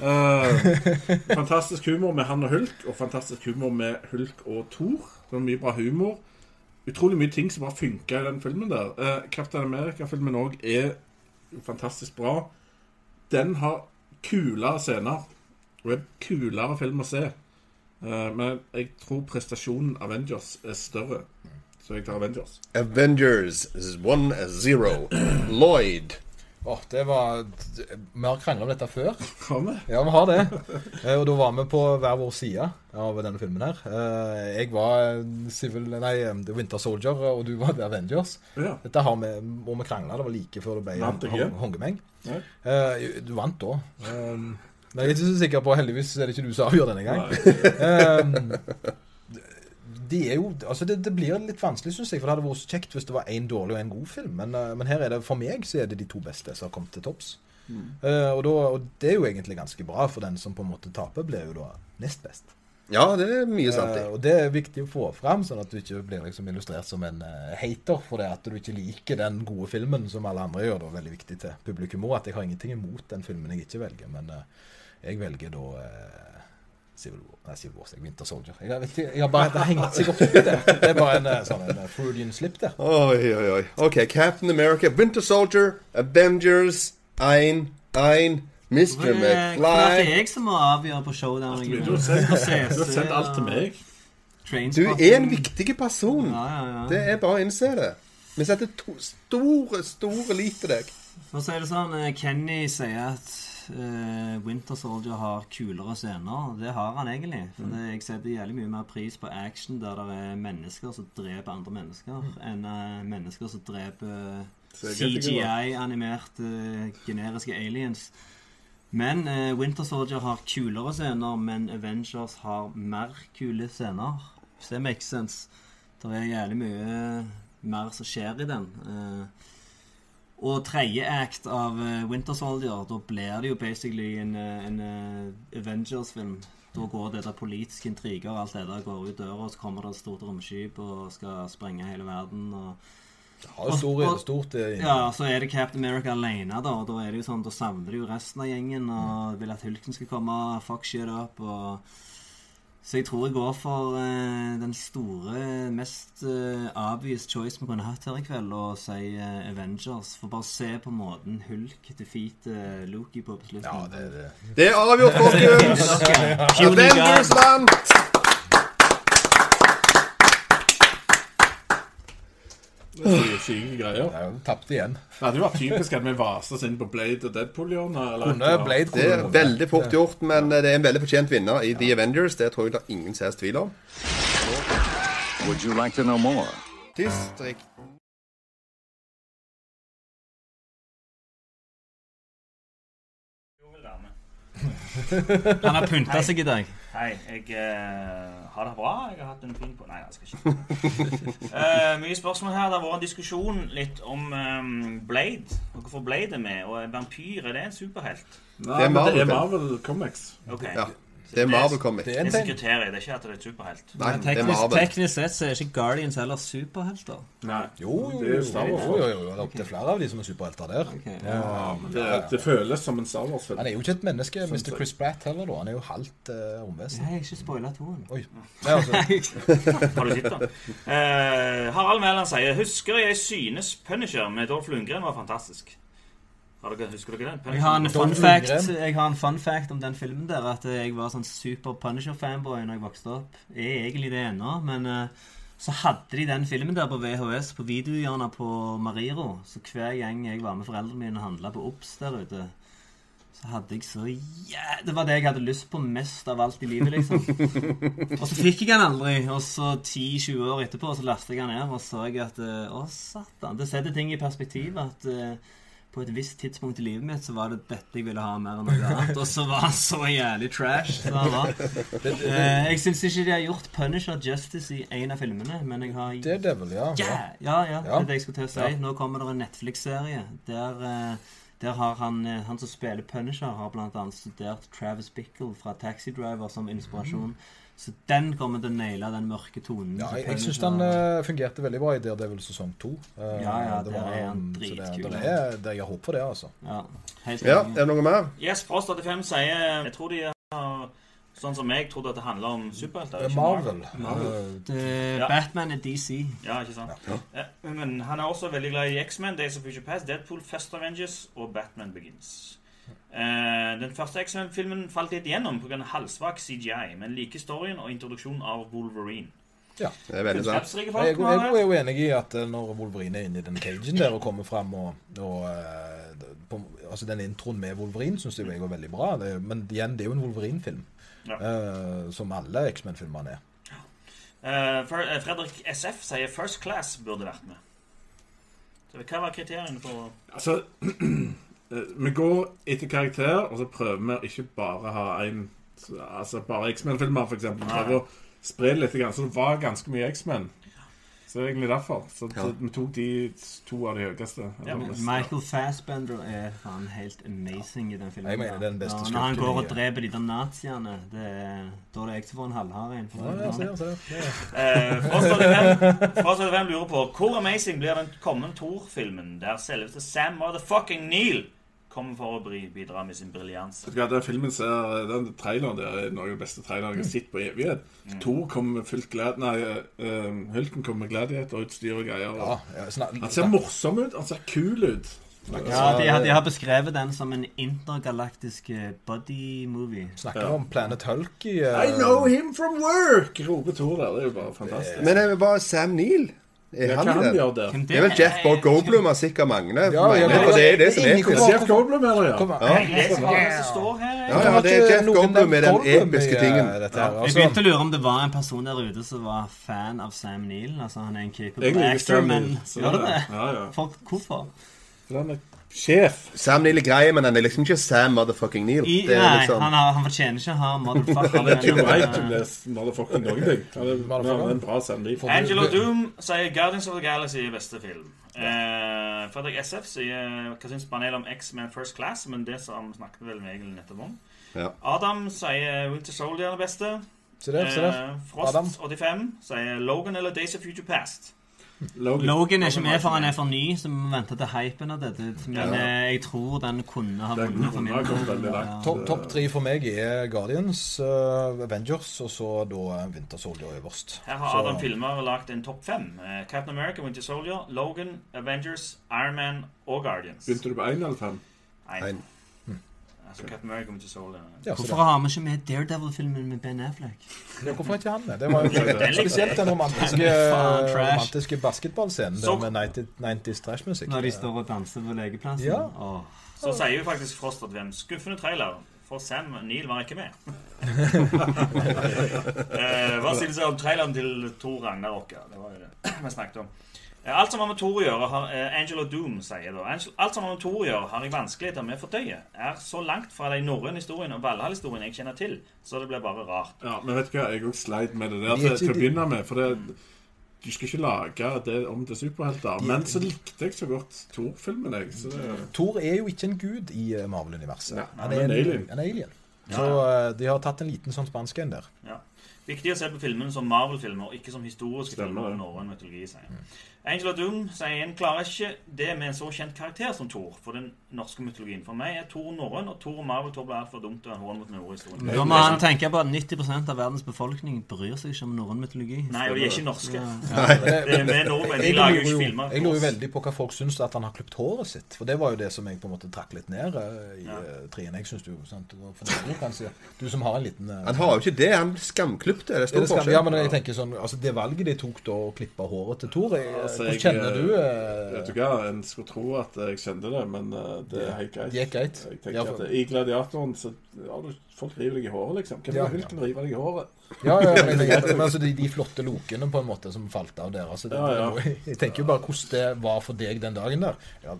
Uh, fantastisk humor med han og Hulk, og fantastisk humor med Hulk og Thor. Det var mye bra humor. Utrolig mye ting som bare funka i den filmen der. Uh, Captain America-filmen òg er fantastisk bra. Den har kulere scener. Og en kulere film å se. Eh, men jeg tror prestasjonen Avengers er større. Så jeg tar Avengers. Avengers is 1-0. Lloyd. Åh, det var Vi har krangla om dette før. Har vi? Ja, vi har det. Eh, Og da var vi på hver vår side av denne filmen her. Eh, Jeg var Civil, nei, The Winter Soldier, og du var The Avengers. Ja. Dette har vi, må vi krangle. Det var like før det ble. Nei. Eh, Du vant da. Eh, Men jeg er ikke så sikker på Heldigvis er det ikke du som avgjør denne gang. um, de er jo, altså det, det blir litt vanskelig, syns jeg. For det hadde vært så kjekt hvis det var én dårlig og en god film. Men, eh, men her er det for meg så er det de to beste som har kommet til topps. Eh, og, da, og det er jo egentlig ganske bra, for den som på en måte taper, blir jo da nest best. Ja, det er mye sant Eh, Uh, og det er viktig å få fram, sånn at du ikke blir liksom illustrert som en uh, hater for det at du ikke liker den gode filmen som alle andre gjør. Det er Veldig viktig til publikum òg. At jeg har ingenting imot den filmen jeg ikke velger, men eh, jeg velger da eh, Civil War, nei, Civil War, jeg, Winter Soldier. Jeg, vet jeg har bare det hengt seg opp i det. Det er bare en eh, sånn en eh, Freudian slip der. Oi, oi, oi. OK, Captain America, Winter Soldier, Avengers, ein, ein, Mr. McFly er er det McFly. jeg som må avgjøre på showdown? Du har sendt, du har sendt alt til meg. Du er en viktig person. Ja, ja, ja. Det er bare å innse det. Vi setter to store, store lit til deg. For å si det sånn, Kenny sier at eh, Winter Soldier har kulere scener. Det har han egentlig. For det, jeg setter jævlig mye mer pris på action der det er mennesker som dreper andre mennesker, enn uh, mennesker som dreper CGI-animerte generiske aliens. Men eh, Winter Soldier har kulere scener, men Avengers har mer kule scener. Hvis det makes sense. Det er jævlig mye mer som skjer i den. Eh, og tredje act av eh, Winter Soldier, da blir det jo basically en, eh, en eh, Avengers-film. Da går det der politiske intriger alt det der går ut døra, og så kommer det et stort romskip og skal sprenge hele verden. og Har jo stor, Og- stort inne. ja, så er det Captain America alene, da. Og da er det jo sånn, da savner de jo resten av gjengen og vil at Hulken skal komme fuck shit up. Og... Så jeg tror jeg går for uh, den store, mest uh, obvious choice vi kunne hatt her i kveld, og si uh, Avengers. For bare se på måten Hulk defeater Loki på på slutten. Ja, det er det. Det er avgjort, folkens! Avengers vant! Det er syke greier. Ja, Tapte igjen. Det hadde jo vært typisk at vi vaste oss inn på Blade og Deadpool-hjørnet. Kunne. Blade Det er veldig fort gjort, men det er en veldig fortjent vinner i The Avengers. Det tror jeg det er ingen som helst tvil om. Would you like to know more? Distrikt. Han har pynta seg i dag. Hei, jeg uh, har det bra. Jeg har hatt en fin på Nei, jeg skal ikke. uh, mye spørsmål her. Det har vært en diskusjon litt om um, Blade. Og hvorfor Blade er med. Og vampyr, er det en superhelt? Nei, Det er Marvel, det er. Marvel Comics. Ok. Ja. Det er Marvel-comic. Det Det er ting. det er ikke at det er superhelt. Nei, det er Teknisk, Marvel. teknisk sett så er ikke Guardians heller superhelter. Nei, Jo, jo, det er jo, jo Star Wars. jo, jo, jo. Det er opptil flere av de som er superhelter der. Okay. Ja, men det, det føles som en Star Wars-film. Han er jo ikke et menneske, Sånn Mr. Chris Pratt heller, da. Han er jo halvt uh, romvesen. Jeg har ikke spoila toen. Oi. Nei, altså, Har du sett den? Uh, Harald Mæland sier Husker jeg synes Punisher med Dolph Lundgren var fantastisk. Har dere, husker dere den? Jeg har, en fun fact, jeg har en fun fact om den filmen der. At jeg var sånn super Punisher-fanboy når jeg vokste opp. Jeg er egentlig det ennå, men eh, så hadde de den filmen der på VHS på videohjørnet på Mariro. Så hver gang jeg var med foreldrene mine og handla på Obs der ute, så hadde jeg så yeah, Det var det jeg hadde lyst på mest av alt i livet, liksom. Og så fikk jeg den aldri. Og så 10-20 år etterpå så lastet jeg den ned og så jeg at eh, Å, satan. Det setter ting i perspektiv. At eh, på et visst tidspunkt i livet mitt så var det dette jeg ville ha mer enn noe annet. Og så var han så jævlig trash. Så han var. Eh, jeg syns ikke de har gjort Punisher justice i en av filmene, men jeg har det er Devil, ja. ja, ja, ja, det er det jeg skulle til å si. Nå kommer det en Netflix-serie der, eh, der har han, eh, han som spiller Punisher, har annet studert Travis Bickle fra Taxi Driver som inspirasjon. Så den kommer til å naile den mørke tonen. Ja, jeg, jeg syns den uh, fungerte veldig bra i Daredevil sesong to. Uh, Ja, ja, det var, er en så det- dritkul. det er- det- Jeg har håp for det, altså. Ja, Ja, er det noe mer? Yes, Frost 85 sier Jeg tror de har Sånn som jeg trodde at det handla om superhelter. Er Marvel. Marvel. Ja. Batman er DC. Ja, ikke sant? Ja. Men han er også veldig glad i X-Men, Days of Future Past, Deadpool, Fest Avengers og Batman Begins. Eh, den første X-Men-filmen falt litt igjennom pga. halvsvak CGI, men like storyen og introduksjonen av Wolverine. Ja, Det er veldig sant. Jeg, jeg, jeg er jo enig i at eh, når Wolverine er inne i den cagen der og kommer fram og, og eh, på, Altså Den introen med Wolverine syns jeg går veldig bra. Det, men igjen, det er jo en Wolverine-film. Ja. eh, som alle X-Men-filmene er. Fredrik SF sier First Class burde vært med. Så hva var kriteriene for Altså, vi går etter karakter, og så prøver vi å ikke bare ha en Altså bare X-Men-filmer, for eksempel. Nei. Prøver å spre det litt, så det var ganske mye X-Men. Så det er egentlig derfor. Så Ja. så vi tok de to av de høyeste. Ja. Michael Fassbender er faen helt amazing i den filmen. Jeg mener, er den beste ja, Når han går og dreper de der naziene, det er, da er det jeg som får en halvhard en. for å Ja, det se, sånn. se, se. Eh, Frost 85 Frost 85 lurer på hvor amazing blir den kommende Thor-filmen der selveste Sam Motherfucking Neil kommer for å bidra med sin briljans. Den filmen ser, den traileren der er noe av den beste traileren jeg har sett på evighet. Mm. Thor kommer med fullt glad... Nei, uh, Hulken kommer med gladiatorutstyr og greier. Og ja, snak- Han ser morsom ut. Han ser kul ut. Ja, de, har- de har beskrevet den som en intergalaktisk eh, buddy movie. Snakker Ja. om Planet Hulk i eh, I know him from work! roper Thor der. Det er jo bare fantastisk. Men det er jo bare Sam Neill? Er han hva han gjør der? Det er vel Jeff Bob Goldblum av sikkert mange. Ja, det er det som er Er det Jeff Goldblum, er det, Ja. Ja, det er Jeff Goldblum med den episke tingen. Dette. Jeg begynte å lure om det var en person der ute som var fan av Sam Neill. Altså Han er en keeper actor, men gjør det det? Ja, ja. For, hvorfor? Sjef. Sam Neill er grei, men han er liksom ikke Sam motherfucking Neil. I, Det er nei, liksom han, har, han fortjener ikke å ha motherfucker. Er right to bli motherfucking noen ting. Han er, han er en bra sending. Angelo Doom sier Guardians of the Galaxy er beste film. Eh, Fredrik SF sier hva syns panelet om X-Men First Class, men det som snakket vel med egentlig nettopp om. Ja. Adam sier Winter Soldier er det beste. Se der, se der. Eh, Frost Adam. 85 sier Logan eller Days of Future Past. Logan. Logan er ikke med for han er for ny, så vi må vente til hypen av dette. Men Ja. eh, jeg tror den kunne ha vunnet for min. Topp top tre for meg er Guardians, uh, Avengers og så da Winter Soldier øverst. Her har Så- Adam Filmer lagt en topp fem. Uh, Captain America, Winter Soldier, Logan, Avengers, Iron Man og Guardians. Begynte du på én eller fem? Nei. Altså Captain America, Winter Soldier. Ja, Hvorfor det. har vi ikke med Daredevil-filmen med Ben Affleck? Ja, hvorfor ikke han det? Det var jo spesielt den romantiske, romantiske basketballscenen med 90, 90s trashmusikk. Når de står og danser på legeplassen? Ja. Så sier jo faktisk Frost at hvem skuffende trailer. For Sam Neill var ikke med. eh, hva sier du om traileren til Thor Ragnarok? Det var jo det vi snakket om. Eh, Alt som har med Thor å gjøre, har eh, Angelo Doom sier da. Alt som har med Thor å gjøre, har jeg vanskeligheter med å fordøye. Er så langt fra de norrøne historiene og Valhall-historien jeg kjenner til, så det blir bare rart. Ja, men vet du hva, jeg òg sleit med det der er til, til å begynne med. For det, du skal ikke lage det om til superhelter. Men så likte jeg så godt Thor-filmen, jeg. Så det, Thor er jo ikke en gud i eh, Marvel-universet. Han er en en alien. En alien. Så eh, de har tatt en liten sånn spansk en der. Ja. Viktig å se på filmene som Marvel-filmer, ikke som historiske Stemmer filmer om det. norrøn mytologi. sier Angela Doom sier en klarer ikke det med en så kjent karakter som Thor for den norske mytologien. For meg er Thor norrøn, og Thor og Marvel Thor blir altfor dumt å ha hånd mot nord-historien. Da må han tenke på at 90% av verdens befolkning bryr seg ikke om norrøn mytologi. Nei, og de er ikke norske. Ja. Det er med nordmenn. De Jeg lager jo lurer ikke jo, filmer. jeg lurer jo veldig på hva folk syns at han har klipt håret sitt. For det var jo det som jeg på en måte trakk litt ned eh, i Ja. ja. trien. Jeg syns jo sant, det var kanskje. Du som har en liten eh, Han har jo ikke det. Han skamklipte. Det Det er stor forskjell. ja, men jeg tenker sånn Altså, det valget de tok da, å klippe håret til Thor Altså, Hvordan kjenner eh, du eh, vet du hva, en skulle tro at jeg kjente det, men eh, det er helt greit. Det gikk greit. Jeg tenker Ja, for- at I Gladiatoren så ja, du, folk river deg i håret, liksom. Hvem Ja, vil ja. rive deg i håret? Ja, ja, men, jeg tenker, men altså, de, de flotte lokene på en måte som falt av der altså, det, Ja, ja. Jeg tenker jo bare hvordan det var for deg den dagen der. Ja,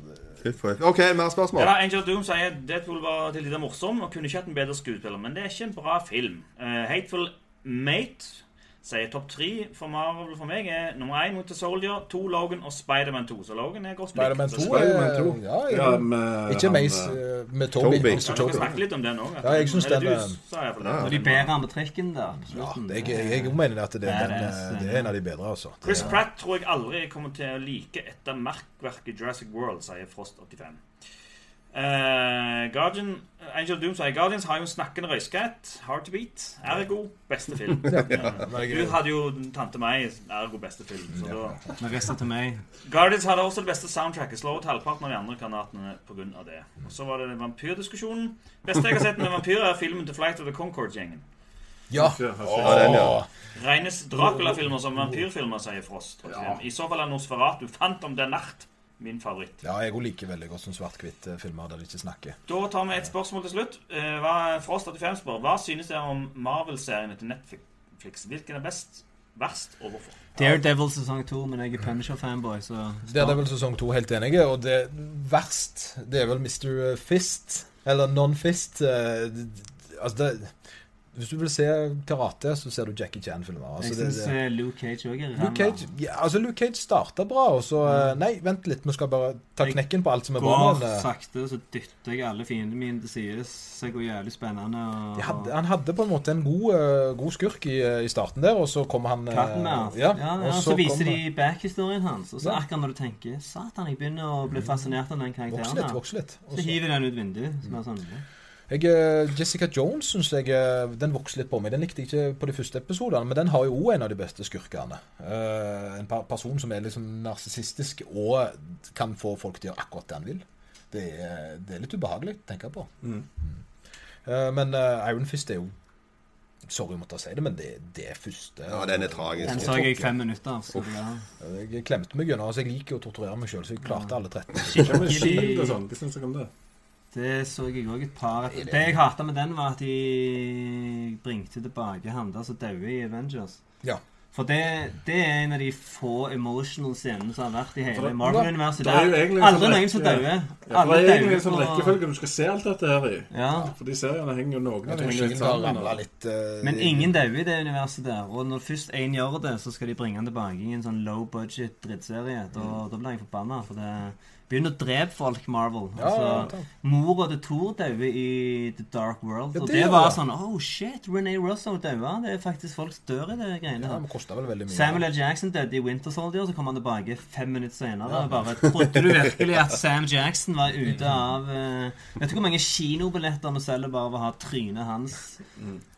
OK, mer spørsmål. Ja, Angel Doom sier Deadpool var til tider morsom og kunne ikke hatt en bedre skuespiller, men det er ikke en bra film. Uh, Hateful Mate sier topp tre for Marvel for meg er nummer én Winter Soldier, to Logan og Spiderman 2. Så Logan er godt Spiderman likt. 2 Spider-Man er 2. Ja, jeg, Ja, med ikke Mace eh, med Toby. Toby. Ja, vi snakke litt om den òg. Ja, jeg synes den, eh, det. Og de bedre med trikken der Ja, jeg, jeg, mener at det, den, eh, det er en av de bedre, altså. Chris er- Pratt tror jeg aldri kommer til å like etter merkverket Jurassic World, sier Frost 85. Eh, Guardian, Angel Doom sier Guardians har jo en snakkende røyskatt. Hard to beat. Ergo beste film. ja, Du hadde jo Tante May, ergo beste film. Så da Men resten til meg. Guardians hadde også det beste soundtracket. Slår ut halvparten av de andre kandidatene pga. det. Og Så var det vampyrdiskusjonen. Beste jeg har sett med vampyrer, er filmen til Flight of the Concord-gjengen. Ja. Ja, Ja, ja. Regnes Dracula-filmer som vampyrfilmer, sier Frost. I så fall er Nosferatu fant om den Nacht min favoritt. ja, jeg liker veldig godt som svart-hvitt-filmer der de ikke snakker. Da tar vi et spørsmål til slutt. Eh, Hva, Frost 85 spør Hva synes dere om Marvel-seriene til Netflix? Hvilken er best, verst, og hvorfor? Daredevil sesong to, men jeg er Punisher-fanboy, så er sesong to helt enige, og det verst, det er vel Mr. Fist, eller Non-Fist. eh, Altså, det Hvis du vil se karate, så ser du Jackie Chan-filmer. Altså, Jeg syns det- Luke Cage òg er Luke Cage, ja, altså Luke Cage starta bra, og så mm. Nei, vent litt, vi skal bare ta Jeg knekken på alt som er bra. Går Men, eh, sakte, så dytter jeg alle fiendene mine til side. Så det går jævlig spennende. Og, de hadde, han hadde på en måte en god, eh, god skurk i, eh, i starten der, og så kom han Katten Cottonmouth. Ja, ja, ja, så, viser kom- de back-historien hans. Og så akkurat når du tenker Satan, jeg begynner å bli fascinert av den Vokse karakteren. litt, her. vokse litt. Også... Så så- hiver den ut vinduet. Som er sånn Jeg, eh, Jessica Jones syns jeg eh, Den vokste litt på meg. Den likte jeg ikke på de første episodene, men den har jo òg en av de beste skurkene. Eh, en person som er liksom narsissistisk og kan få folk til å gjøre akkurat det han vil. Det er, det er litt ubehagelig å tenke på. Mm. Eh, men Iron Fist er jo Sorry å måtte si det, men det, det er første Ja, den er tragisk. Den så jeg i fem minutter. Så Uff. Jeg klemte meg gjennom. Altså, jeg liker å torturere meg sjøl, så jeg klarte alle 13. Hva med Shield og sånn? Hva syns dere om det? Det så jeg òg et par Det jeg hata med den, var at de bringte tilbake han der som døde i Avengers. Ja. For det, det er en av de få emotional scenene som har vært i hele Marvel-universet. det er jo er aldri sånn noen som dauer. Ja, for det er egentlig en sånn rekkefølge du skal se alt dette her i. Ja. For de seriene henger jo noen henger litt sammen. litt uh, Men ingen dauer i det universet der. Og når først én gjør det, så skal de bringe han tilbake i en sånn low budget drittserie. Da, da blir jeg forbanna. For det begynner å drepe folk, Marvel. Ja, Altså, ja, Mora til Thor dauer i The Dark World. Ja, og det det var det. sånn Oh shit, René Russo daua. Det er faktisk folk som dør i det greiene ja. Det vel mye. Samuel L. Jackson døde i Winter Soldier, så kom han tilbake fem minutter senere. Ja. Bare, Trodde du virkelig at Sam Jackson var ute av uh, Vet du hvor mange kinobilletter vi selger bare ved å ha trynet hans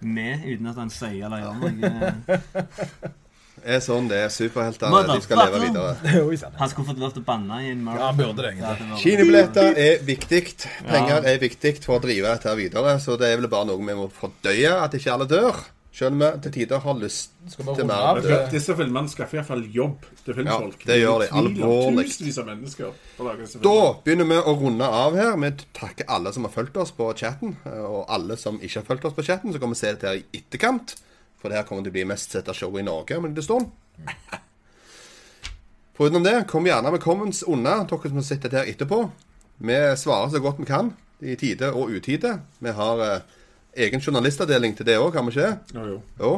med, uten at han sier eller gjør noe? er sånn det er. Superheltene de skal leve videre. Han skulle fått lov til å banne i en Marvel. Ja, han burde det, egentlig. Kinobilletter er viktig. Penger er viktig for å drive dette videre. Så det er vel bare noe vi må fordøye, at ikke alle dør. Selv om vi til tider har lyst til mer Disse filmene skaffer iallfall jobb til filmfolk. Ja, det gjør de. Alvorlig. Tusenvis av mennesker Da begynner vi å runde av her. Vi takker alle som har fulgt oss på chatten, og alle som ikke har fulgt oss på chatten. Så kommer vi se dette her i etterkant. For det her kommer til å bli mest sett av show i Norge om en liten stund. Foruten det, kom gjerne med comments unna, dere som har sett dette her etterpå. Vi svarer så godt vi kan, i tide og utide. Vi har eh, egen journalistavdeling til det òg, har vi ikke? Jo, jo. Jo.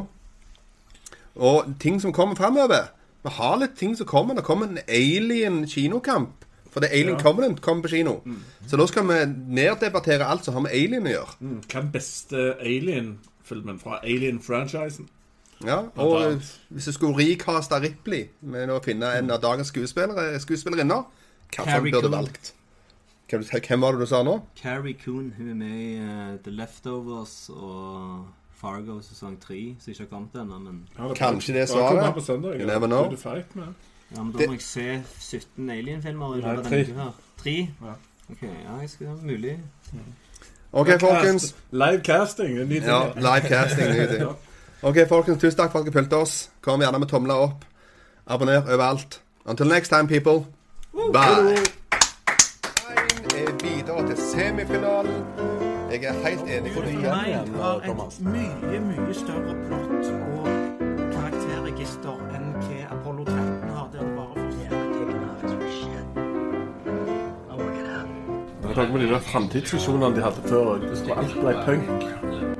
Og ting som kommer framover. Vi har litt ting som kommer. Det kommer en Alien-kinokamp. For det er Alien Ja. Covenant kommer på kino. Så da skal vi neddebattere alt som har med Alien å gjøre. Mm, Hva er beste Alien-filmen fra Alien-franchisen? Ja, Og hvis du skulle recaste Ripley med å finne en av dagens skuespillere, skuespillerinner, hva burde du valgt? Hvem, var det du sa nå? Carrie Coon hun er med i uh, The Leftovers og Fargo sesong 3, som ikke har kommet ennå. Men, Ja, det Kanskje det er svaret. You never know. Er du fight med. ja, men da Det- må jeg se 17 Alien-filmer i løpet av denne uka. Tre? Ja. Ok, ja, jeg skal mulig. OK, folkens. Live casting. en ny ting. Ja, live casting. ny ting. OK, folkens. Tusen takk for at dere fulgte oss. Kom gjerne med tomler opp. Abonner overalt. Until next time, people. Bye. er videre til semifinalen. Jeg er helt enig med deg. mye, mye større plott Med tanke på de framtidsvisjonene de hadde før, alt ble punk.